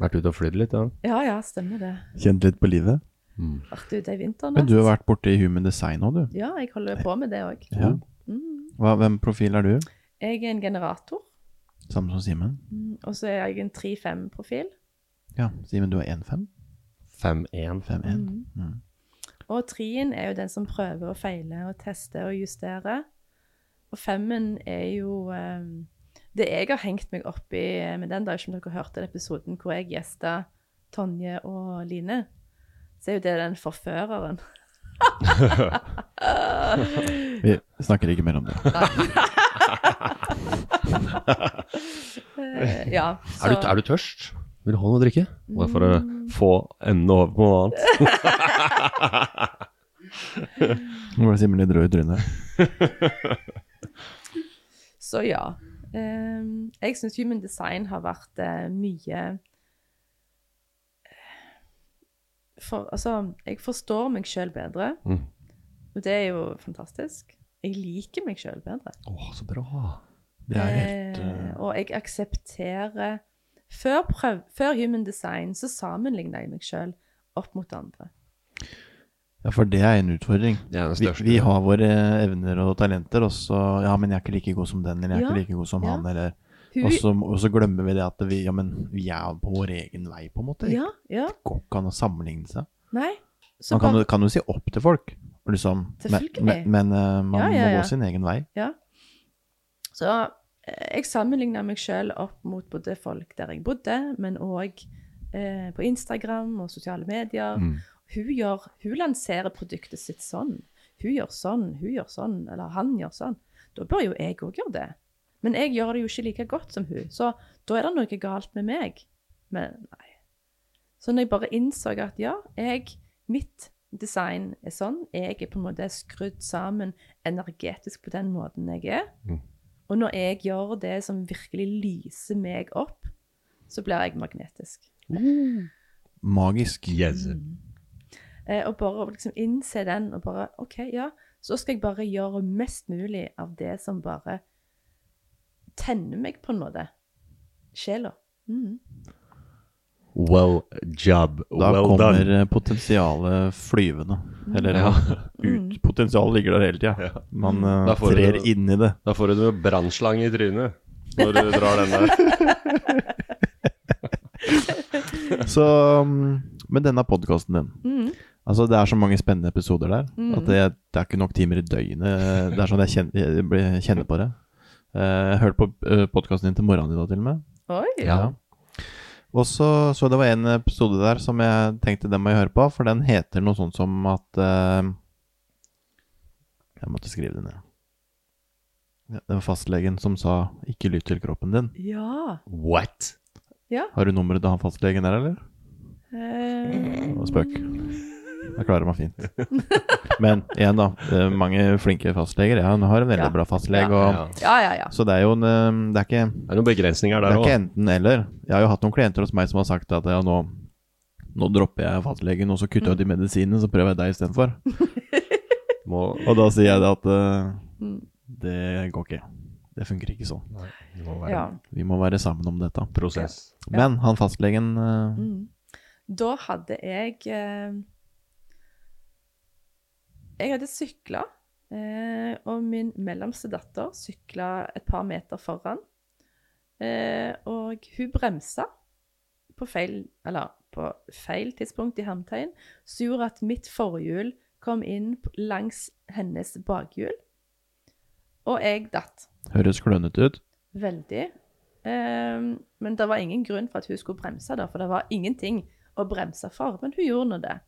Vært ute og flydd litt, ja. Ja, ja, stemmer det. Kjent litt på livet. Vært ute i vinteren. Men du har vært borte i Human Design òg, du. Ja, jeg holder på med det òg. Ja. Mm. hvem profil er du? Jeg er en generator, Samme som Simen? mm, og så er jeg en 3-5-profil. Ja, Simen, du er 1-5? 5-1. 5-1. Mm. Og trien er jo den som prøver å feile og teste og justere. Og femmen er jo um, det jeg har hengt meg opp i med den, da, som dere hørte den episoden hvor jeg gjesta Tonje og Line, så er jo det den forføreren. <laughs> Vi snakker ikke mer om det. Eh, <laughs> ja, så Er, du, er du tørst? Vil du ha noe å drikke? Bare for å få endene over på noe annet. <laughs> Nå ble Simen litt rød i trynet. <laughs> Så ja. Eh, jeg syns human design har vært eh, mye for, Altså, jeg forstår meg sjøl bedre, Mm. og det er jo fantastisk. Jeg liker meg sjøl bedre. Å, så bra. Det er helt Eh, eh, og jeg aksepterer før, prøv, før human design så sammenligner jeg meg sjøl opp mot andre. Ja, for det er en utfordring. Er Vi, vi har våre evner og talenter, og så Ja, men jeg er ikke like god som den, eller jeg er Ja, ikke like god som ja. han, eller og så, og så glemmer vi det at vi, ja, men vi er på vår egen vei, på en måte. ja, ja. Det går ikke an å sammenligne seg. Nei. Så Man kan, kan jo si opp til folk, liksom, men, men, eh, man Ja, ja, må gå sin egen vei. Ja. Så eh, jeg sammenligner meg sjøl opp mot både folk der jeg bodde, men òg eh, på Instagram og sosiale medier. Mm. Hun, gjør, hun lanserer produktet sitt sånn. Hun gjør sånn, hun gjør sånn, eller han gjør sånn. Da bør jo jeg òg gjøre det. Men jeg gjør det jo ikke like godt som hun, så da er det noe galt med meg. Men nei. Så når jeg bare innså at ja, jeg, mitt design er sånn, jeg er på en måte skrudd sammen energetisk på den måten jeg er, og når jeg gjør det som virkelig lyser meg opp, så blir jeg magnetisk. Magisk. Yes. Eh, og bare liksom innse den, og bare OK, ja, så skal jeg bare gjøre mest mulig av det som bare tenner meg på en måte. Sjela. Mm. Well job. Da well kommer done. eh, potensialet flyvende. Eller Ja. ut, potensialet ligger der hele tida. Man uh, trer du- inn i det. Da får du noe brannslange i trynet når du drar den der. <laughs> Så mm, med denne podkasten din Mm. Altså Det er så mange spennende episoder der Mm. at det, det er ikke nok timer i døgnet. Det er sånn jeg kjenner, jeg kjenner på det. Eh, Jeg hørte på podkasten din til morgenen i dag, til og med. Oi. Ja. Og så så det var en episode der som jeg tenkte den må jeg høre på, for den heter noe sånt som at uh, Jeg måtte skrive det ned. Ja, det var fastlegen som sa 'ikke lytt til kroppen din'. Ja. What? Har du nummeret til han fastlegen der, eller? Eh, Det var spøk. Jeg klarer meg fint. <laughs> Men igjen, da. Mange flinke fastleger. Jeg har en veldig Ja. bra fastlege. Ja. Og, Ja. ja, ja, ja. Så det er jo en eh, Det er ikke Det er noen begrensninger Det er er ikke enten eller. Jeg har jo hatt noen klienter hos meg som har sagt at ja, nå, nå dropper jeg fastlegen, og så kutter jeg ut de medisinene, så prøver jeg deg istedenfor. <laughs> Og da sier jeg det at Mm. det går ikke. Det funker ikke sånn. Det må være ja. Vi må være sammen om dette. prosess. Men han fastlegen uh, Mm. Da hadde jeg eh, Jeg hadde sykla, eh, og min mellomste datter sykla et par meter foran. Eh, og hun bremsa på feil, eller på feil tidspunkt i hermetegn, som gjorde at mitt forhjul kom inn langs hennes bakhjul. Og jeg datt. høres klønete ut. Veldig. Ehm, men det var ingen grunn for at hun skulle bremse, da, for det var ingenting å bremse for. Men hun gjorde nå det.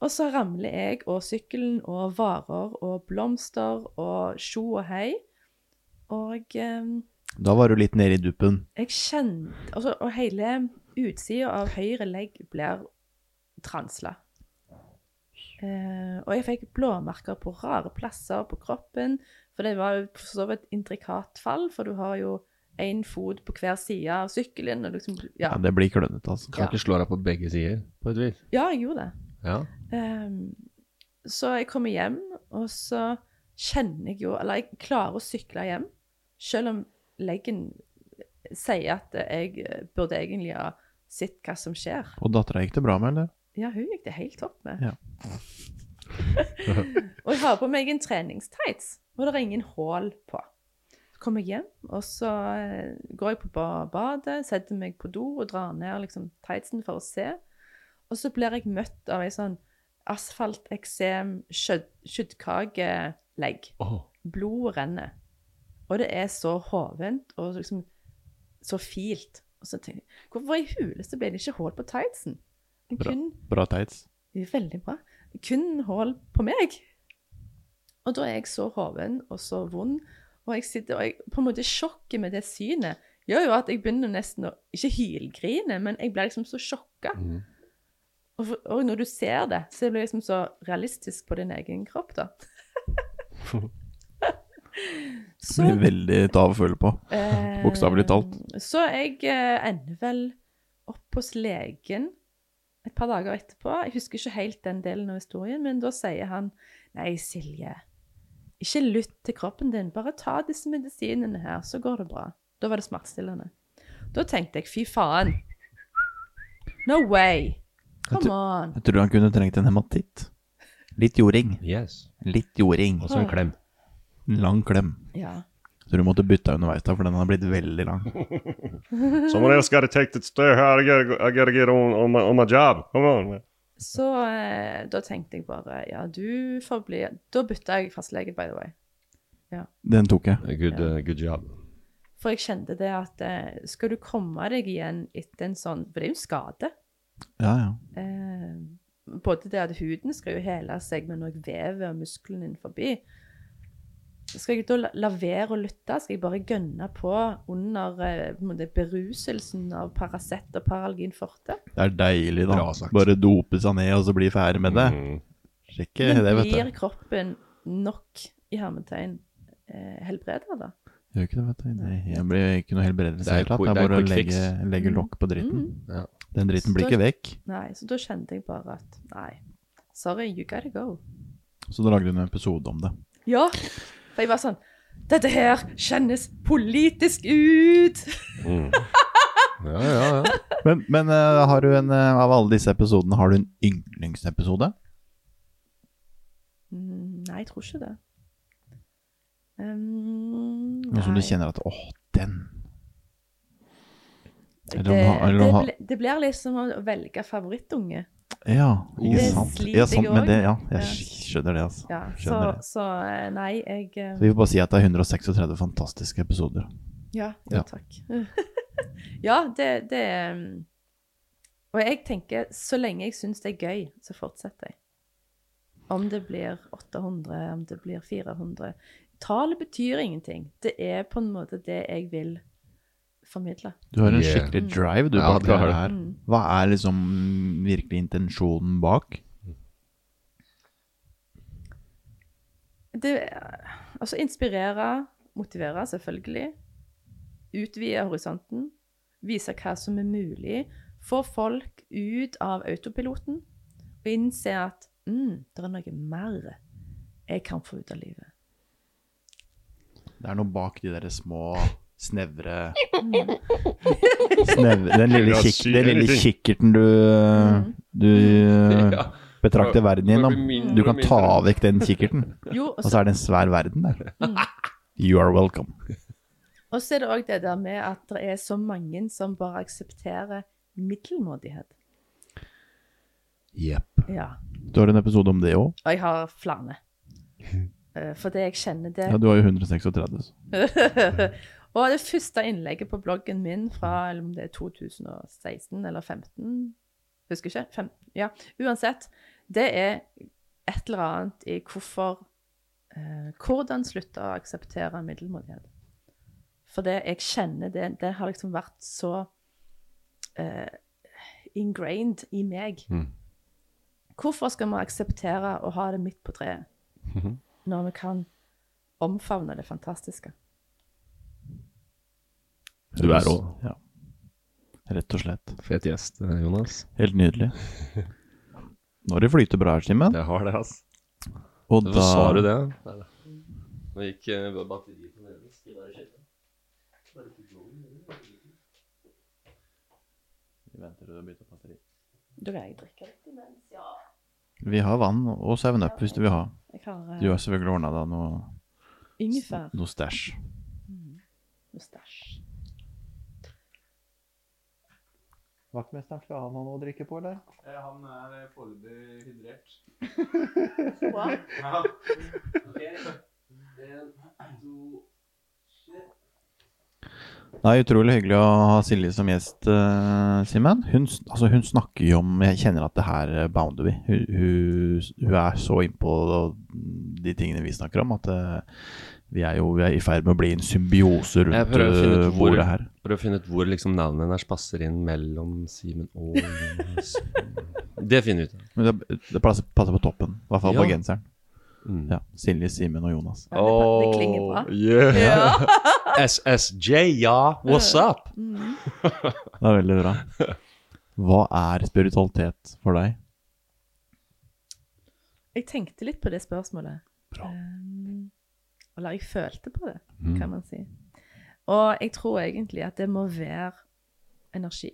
Og så ramler jeg og sykkelen og varer og blomster og tjo og hei. Og eh, Da var du litt nede i duppen. jeg kjente altså, Og hele utsida av høyre legg blir transla. Eh, og jeg fikk blåmerker på rare plasser på kroppen. For det var jo for så vidt et intrikat fall, for du har jo én fot på hver side av sykkelen. Og liksom, ja. Ja, det blir klønete, altså. Kan ikke slå deg på begge sider, på et vis. ja, jeg gjorde det. Ja. Um, så jeg kommer hjem, og så kjenner jeg jo Eller jeg klarer å sykle hjem, selv om leggen sier at jeg eh, burde egentlig ha sett hva som skjer. Og dattera gikk det bra med, eller? Ja, hun gikk det helt topp med. Ja. <laughs> og jeg har på meg en treningstights, og det er ingen hull på. Så kommer jeg hjem, og så eh, går jeg på badet, setter meg på do og drar ned liksom, tightsen for å se. Og så blir jeg møtt av ei sånn asfalteksem, kjøttkakelegg. Oh. Blodet renner. Og det er så hovent og liksom så filt. Og så tenker jeg, hvorfor i huleste ble det ikke hull på tightsen? Bra. Bra tights. Veldig bra. Kun hull på meg. Og da er jeg så hoven og så vond, og jeg sitter og jeg, på en måte sjokket med det synet gjør jo at jeg begynner nesten å Ikke hylgrine, men jeg blir liksom så sjokka. Mhm. Og, og når du ser det, så blir du liksom så realistisk på din egen kropp, da. <laughs> Det blir veldig ta og føle på. Eh, Bokstavelig talt. Så jeg eh, ender vel opp hos legen et par dager etterpå. Jeg husker ikke helt den delen av historien, men da sier han Nei, Silje, ikke lytt til kroppen din. Bare ta disse medisinene her, så går det bra. Da var det smertestillende. Da tenkte jeg fy faen. No way. Come Jeg on. Jeg tror han kunne trengt en hematitt. Litt jording. Yes. Litt jording. Og så en klem. En lang klem. Ja. Så du måtte bytte underveis, da, for den har blitt veldig lang. <laughs> Someone else gotta take the stay here. I gotta, I gotta get on, on, my, on my job. Come on. man. Så eh, da tenkte jeg bare ja, du får bli Da bytta jeg fastlege, by the way. Den tok jeg. Good, uh, good job. For jeg kjente det at eh, skal du komme deg igjen etter en sånn For det er jo en skade. Ja, ja. Eh, både det at huden skal jo hele seg men òg vevet og muskelen innenfor. Skal jeg da la, la være å lytte? Skal jeg bare gønne på under eh, beruselsen av Paracet og Paralgin forte? Det er deilig, da. Bare dope seg ned og så bli ferdig med det. Mm. Sjekke Men det, vet blir du. kroppen nok i hermetegn eh, helbreda, da? Gjør ikke det, vet du. Nei, jeg blir ikke noe helbredelse i det hele tatt. er er bare å quick legge, legge Mm. lokk på dritten. Ja. Den dritten blir ikke vekk. Nei, så da kjente jeg bare at nei, sorry, you gotta go. Så da lagde du en episode om det. Ja, for jeg var sånn Dette her kjennes politisk ut! Mm. <laughs> Ja, ja, ja. Men, men uh, har du en, uh, av alle disse episodene, har du en yndlingsepisode? Mm, nei, jeg tror ikke det. Um, Noe som du kjenner at åh, den Det, det, ble, det blir liksom å velge favorittunge. Ja, ikke sant. Ja, jeg men det, ja, jeg skjønner det, altså. Ja, så, det. så eh, nei, jeg eh, Så vi får bare si at det er 136 fantastiske episoder. Ja, Ja. takk. <laughs> ja, det, det um, Og jeg tenker, så lenge jeg syns det er gøy, så fortsetter jeg. Om det blir 800, om det blir 400 Tallet betyr ingenting. Det er på en måte det jeg vil formidle. Du har en Yeah. skikkelig drive du Ja, bak det det. her. Mm. Hva er liksom virkelig intensjonen bak? Det, altså inspirere, motivere, selvfølgelig. Utvide horisonten. Vise hva som er mulig. Få folk ut av autopiloten og innse at mm, det er noe mer jeg kan få ut av livet. Det er noe bak de der små, snevre Snevre Den lille, kik, den lille <laughs> kikkerten du, du betrakter verden gjennom. Du kan ta vekk den kikkerten, <laughs> og så, er det en svær verden der. You are welcome. og så er det òg det der med at det er så mange som bare aksepterer middelmådighet. Jepp. Ja. Du har en episode om det òg? Og jeg har flere. <laughs> Eh, For det jeg kjenner det Ja, du har jo 136. og det første innlegget på bloggen min fra eller om det er 2016 eller 15 Husker ikke. Fem, ja, Uansett. Det er et eller annet i hvorfor eh, Hvordan slutte å akseptere middelmådighet. For det jeg kjenner det, det har liksom vært så eh, ingrained i meg. Mm. Hvorfor skal vi akseptere å ha det midt på treet? når vi kan omfavne det fantastiske. Du er rå. Ja. Rett og slett. fet gjest, eh, Jonas. Helt nydelig. <laughs> Nå har det flyttet bra her, Simen. Jeg har det, ass. Og Hvorfor da sa du det? Nå gikk uh, batteriet på nede. Skal jeg bare sjekke? Vi venter til du bytter batteri. Da kan jeg drikke litt imens, ja. Vi har vann og 7up hvis du vil ha. Har Du har selvfølgelig ordna deg noe, ingefær noe stæsj. stæsj. Vaktmesteren, skal han ha noe å drikke på, eller? Han er foreløpig hydrert. <laughs> Det er utrolig hyggelig å ha Silje som gjest, uh, Simen. Hun, altså, hun snakker jo om Jeg kjenner at det her eh, bounder vi. Hun, hun, hun er så innpå de tingene vi snakker om, at eh, vi er jo vi er i ferd med å bli en symbiose rundt uh, hvor- hvor det her. Prøv å finne ut hvor liksom navnet hennes passer inn mellom Simen og Jonas. Det finner vi ut av. Men det, det passer, passer på toppen, i hvert fall på genseren. Mm. Ja, Silje, Simen og Jonas. Ja, det, det klinger bra. yeah. <laughs> SSJ, ja. What's up? Det er veldig bra. Hva er spiritualitet for deg? Jeg tenkte litt på det spørsmålet. Um, eller jeg følte på det, kan man si. Og jeg tror egentlig at det må være energi.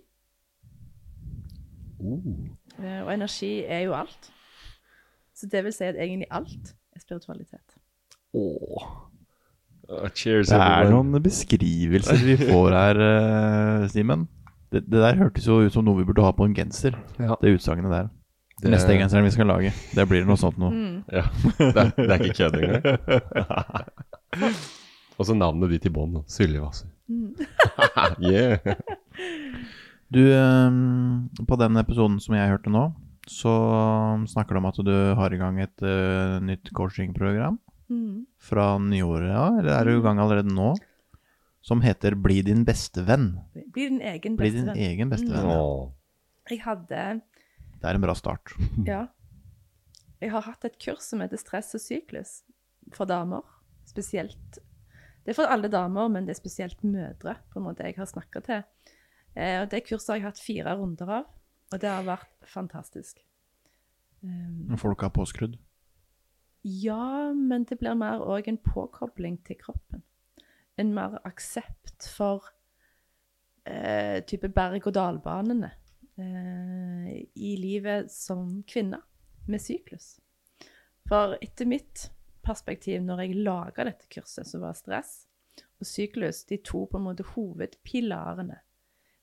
Uh. Og energi er jo alt. Så det vil si at egentlig alt er spiritualitet. Åh. Uh, cheers, Det er noen beskrivelser vi får her, uh, Simen. Det, det der hørtes jo ut som noe vi burde ha på en genser. Ja. Det utsagnet der. Det- Neste genseren vi skal lage, det blir noe sånt noe. Ja, <laughs> det er, det er ikke kødd engang. <laughs> Og så navnet ditt i bånn. Syljevasser. <laughs> yeah. Du, um, på den episoden som jeg hørte nå, så snakker du om at du har i gang et uh, nytt coachingprogram Mm. fra nyåret, ja, eller er du i gang allerede nå? Som heter Bli din beste venn. Bli din egen Bli din venn. egen beste venn. Ja. Jeg hadde Det er en bra start. <laughs> Ja. Jeg har hatt et kurs som heter Stress og syklus for damer. Spesielt Det er for alle damer, men det er spesielt mødre på en måte jeg har snakka til. Eh, og Det kurset har jeg hatt fire runder av, og det har vært fantastisk. Um, Folk har påskrudd. ja, men det blir mer òg en påkobling til kroppen. En mer aksept for eh, type berg-og-dal-banene i livet som kvinne med syklus. For etter mitt perspektiv, når jeg laga dette kurset, så var stress og syklus de to på en måte hovedpilarene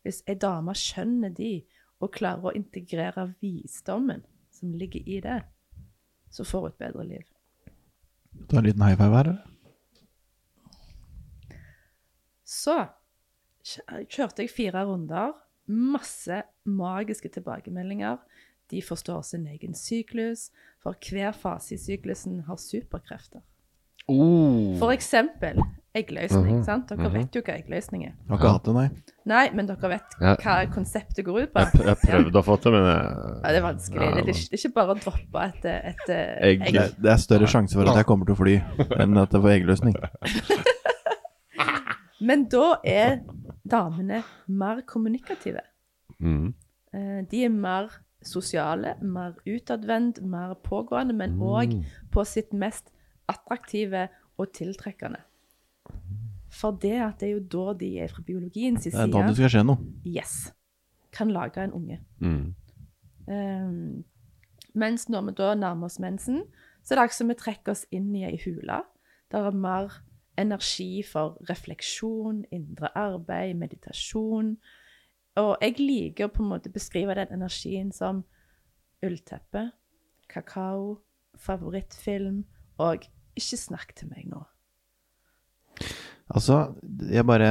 Hvis ei dame skjønner de, og klarer å integrere visdommen som ligger i det, så får hun et bedre liv. Ta en liten high five her? Så kjørte jeg fire runder. Masse magiske tilbakemeldinger. De forstår sin egen syklus, for hver fase i syklusen har superkrefter. Oh. For eksempel eggløsning. Mhm, sant? Dere mhm. vet jo hva eggløsning er. Dere Har ikke hatt det, nei. Nei, men dere vet Ja. hva konseptet går ut på. Jeg, jeg prøvde å få til, men jeg Ja, det er vanskelig. Ja, Det, er ikke, det er ikke bare å droppe et, et, Egg. egg. Det, det er større sjanse for at jeg kommer til å fly enn at jeg får eggløsning. <laughs> Men da er damene mer kommunikative. mm. Eh, De er mer sosiale, mer utadvendt, mer pågående, men òg på sitt mest attraktive og tiltrekkende. For det at det er jo da de er fra biologiens Det er da det skal skje noe. yes, kan lage en unge. Mm. Um, mens når vi da nærmer oss mensen, så er det akkurat som vi trekker oss inn i ei hule. Der er mer energi for refleksjon, indre arbeid, meditasjon. Og jeg liker å på en måte beskrive den energien som ullteppe, kakao, favorittfilm og ikke snakk til meg nå. Altså, jeg bare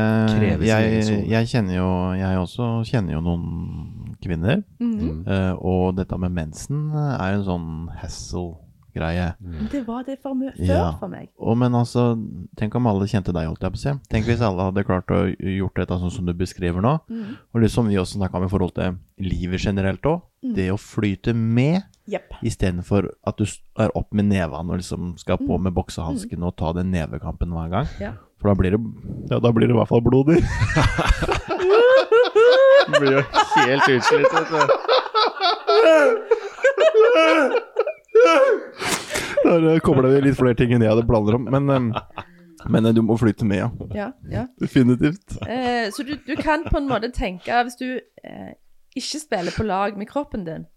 jeg, jeg kjenner jo Jeg også kjenner jo noen kvinner. Mm eh, og dette med mensen er en sånn hassle-greie. Men Det var det for før Ja. for meg. Og men altså, tenk om alle kjente deg, holdt jeg på å si. Tenk hvis alle hadde klart å gjort dette sånn som du beskriver nå. Mm. Og liksom som vi også snakka om i forhold til livet generelt òg. Det å flyte med yep. istedenfor at du er opp med nevene og liksom skal på med boksehansken og ta den nevekampen hver gang. Ja. For da blir det Ja, da blir det i hvert fall blodig. <laughs> Du blir jo helt utslitt, vet du. <laughs> Der kommer det litt flere ting enn jeg hadde planer om. Men, men du må flytte med, ja. Ja, ja. Definitivt. Eh, så du, du kan på en måte tenke Hvis du eh, ikke spiller på lag med kroppen din,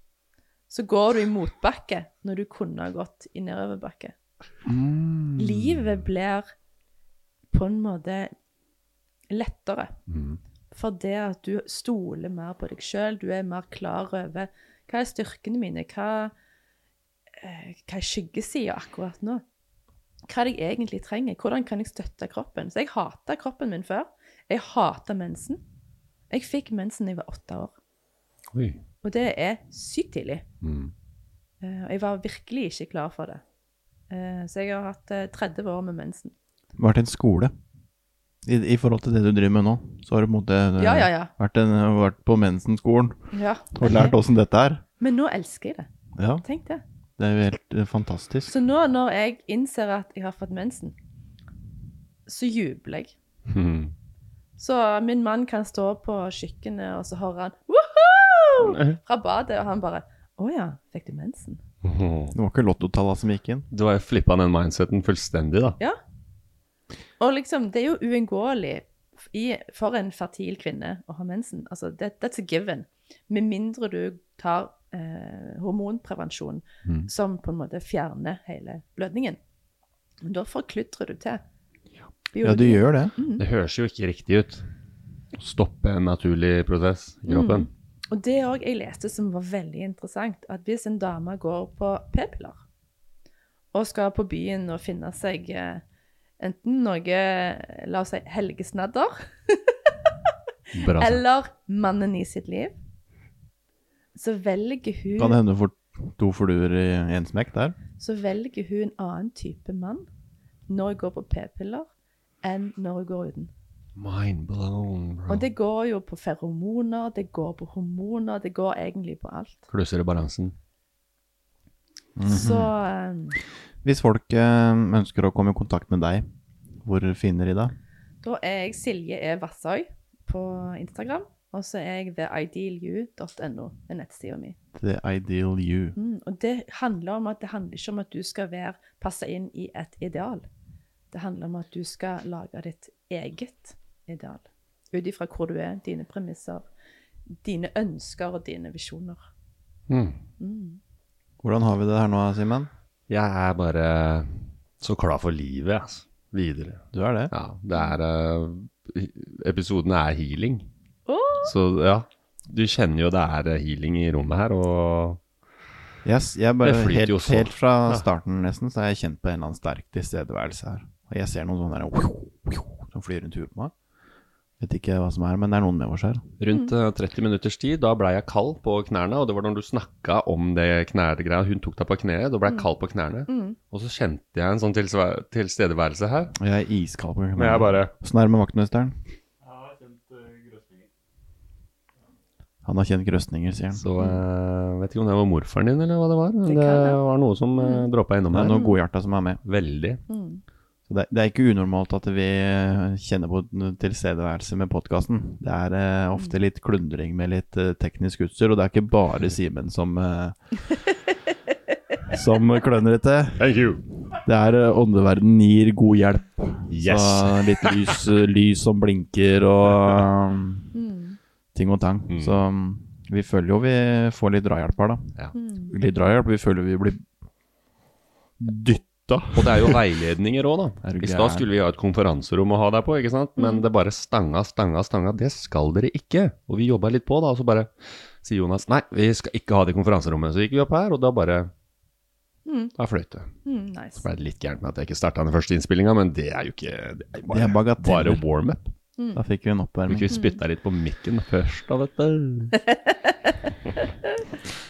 så går du i motbakke når du kunne ha gått i nedoverbakke. Livet blir på en måte lettere. For det at du stoler mer på deg sjøl, du er mer klar over hva er styrkene mine, hva, eh, hva er skyggesida akkurat nå. Hva er det jeg egentlig trenger? Hvordan kan jeg støtte kroppen? Så jeg hata kroppen min før. Jeg hata mensen. Jeg fikk mensen da jeg var åtte år. Oi. Og det er sykt tidlig. Mm. Eh, Og jeg var virkelig ikke klar for det. Eh, Så jeg har hatt eh, 30 år med mensen. Vært en skole. I, I forhold til det du driver med nå, så har du på en måte eh, Ja, ja, ja. Vært, en, vært på mensenskolen ja. og lært åssen dette er. Men nå elsker jeg det. Ja, Tenk det. Det er jo helt eh, fantastisk. Så nå når jeg innser at jeg har fått mensen, så jubler jeg. Mm. Så min mann kan stå på kjøkkenet, og så hører han «Woohoo!» <laughs> fra badet, og han bare Å ja, fikk du mensen? Det var ikke lottotallene som gikk inn. Du har jo flippa den mindseten fullstendig, da. Ja. Og liksom, det er jo uunngåelig i, for en fertil kvinne å ha mensen. Altså, that, that's a given. Med mindre du tar eh, hormonprevensjon som på en måte fjerner hele blødningen. Men da forkludrer du til. Ja, du gjør det. Det høres jo ikke riktig ut. Stoppe en naturlig prosess i kroppen. Og det òg jeg leste som var veldig interessant, at hvis en dame går på p-piller og skal på byen og finne seg eh, enten noe, la oss si, helgesnadder, Bra <laughs> eller mannen i sitt liv, så velger hun Kan det hende du får to fluer i én smekk der? så velger hun en annen type mann når hun går på p-piller, enn når hun går uten. Mind blown, bro. Og det går jo på feromoner, det går på hormoner, det går egentlig på alt. Klusser i balansen. Så um, Hvis folk um, ønsker å komme i kontakt med deg, hvor finner de deg? da er jeg Silje E. Vassøy på Instagram, og så er jeg ved idealu.no, er nettsida mi. The Ideal You. Mm, og det handler om at det handler ikke om at du skal være, passe inn i et ideal. Det handler om at du skal lage ditt eget ideal. Ut ifra hvor du er, dine premisser, dine ønsker og dine visjoner. Mm. Mm. Hvordan har vi det her nå, Simen? Jeg er bare så klar for livet, altså. Videre. Du er det? Ja, det er uh, Episoden er healing. Så ja, du kjenner jo det er eh, healing i rommet her, og Yes, jeg bare, Det flyter helt, jo så. helt fra starten nesten, så har jeg kjent på en eller annen sterk tilstedeværelse her. Og jeg ser noen sånne der, som flyr rundt huet på meg. Vet ikke hva som er, men det er noen med oss her. rundt eh, 30 minutters tid, da blei jeg kald på knærne, og det var når du snakka om det knærgreia, hun tok deg på kneet, da ble jeg kald på knærne. Og så kjente jeg en sånn tilstedeværelse her. Og jeg er iskald på Men jeg bare Åssen er det med vaktmesteren? Jeg har kjent uh, grøsninger. Han har kjent grøsninger, sier han. Så jeg vet ikke om det var morfaren din, eller hva det var. Men Det det, var noe som mm. droppa innom Det er noe noen godhjerta som er med. Veldig. Mm. Så det, det er ikke unormalt at vi kjenner på tilstedeværelse med podkasten. Det er uh, ofte litt klundring med litt uh, teknisk utstyr, og det er ikke bare Simen som uh, Som kløner dette. Thank you. Det er eh, åndeverden gir god hjelp. Yes. Så litt lys, eh, lys som blinker og Mm. Ting og tang. Mm. Så mm, vi føler jo vi får litt drahjelp her, da. Ja. Mm. Litt drahjelp. Vi føler vi blir dytta. Og det er jo veiledninger òg, da. <laughs> I stad skulle vi ha et konferanserom å ha deg på, ikke sant? men det bare stanga, stanga, stanga. Det skal dere ikke. Og vi jobba litt på, da, og så bare sier Jonas nei, vi skal ikke ha det i konferanserommet. Så gikk vi opp her, og da bare Mm. Da fløyt det. Mm, nice. Så ble det litt gærent med at jeg ikke starta den første innspillinga, men det er jo ikke Det er Det bare, er bare warm-up. Da fikk vi en oppvarming. ikke vi spytta litt på mikken først, da, vet du. <laughs>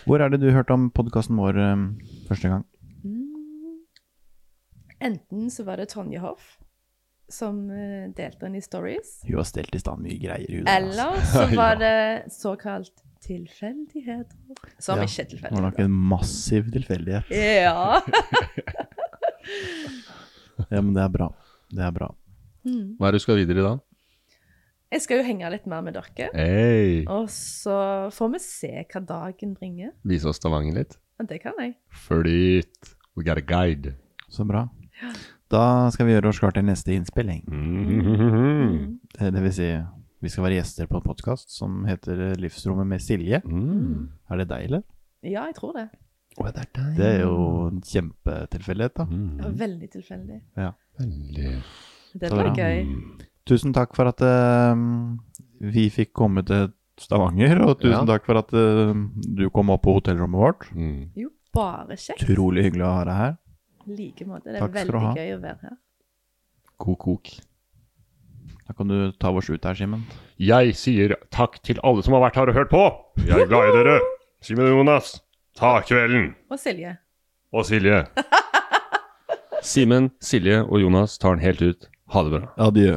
Hvor er det du hørte om podkasten vår um, første gang? Mm. Enten så var det Tonje Hoff som uh, delte den i stories, Hun har stelt i stand mye greier. Hun, altså. eller så <laughs> var det såkalt tilfeldigheter. Som Ja, ikke er Det var nok en massiv tilfeldighet. Ja. <laughs> Ja, men det er bra. Det er bra. Mm. Hva er det du skal videre i da? Jeg skal jo henge litt mer med dere. Hey. Og så får vi se hva dagen bringer. Vise oss Stavanger litt. Ja, det kan jeg. Flyt! We got a guide. Så bra. Da skal vi gjøre oss klar til neste innspilling. Mm. Det, det vil si, vi skal være gjester på en podkast som heter Livsrommet med Silje. Mm. Er det deg, eller? Ja, jeg tror det. Å, det er deg. Det er jo en kjempetilfeldighet, da. Mm. Ja, veldig tilfeldig. Veldig Det blir gøy. Tusen takk for at uh, vi fikk komme til Stavanger, og tusen Ja. takk for at uh, du kom opp på hotellrommet vårt. mm. Jo, bare kjekt. Utrolig hyggelig å ha deg her. I like måte. Det er Takk veldig gøy å være her. God kok. Da kan du ta oss ut her, Simen. Jeg sier takk til alle som har vært her og hørt på. Jeg er glad i dere. Simen og Jonas, ta kvelden. Og Silje. Og Silje. <laughs> Simen, Silje og Jonas tar den helt ut. Ha det bra. Adjø.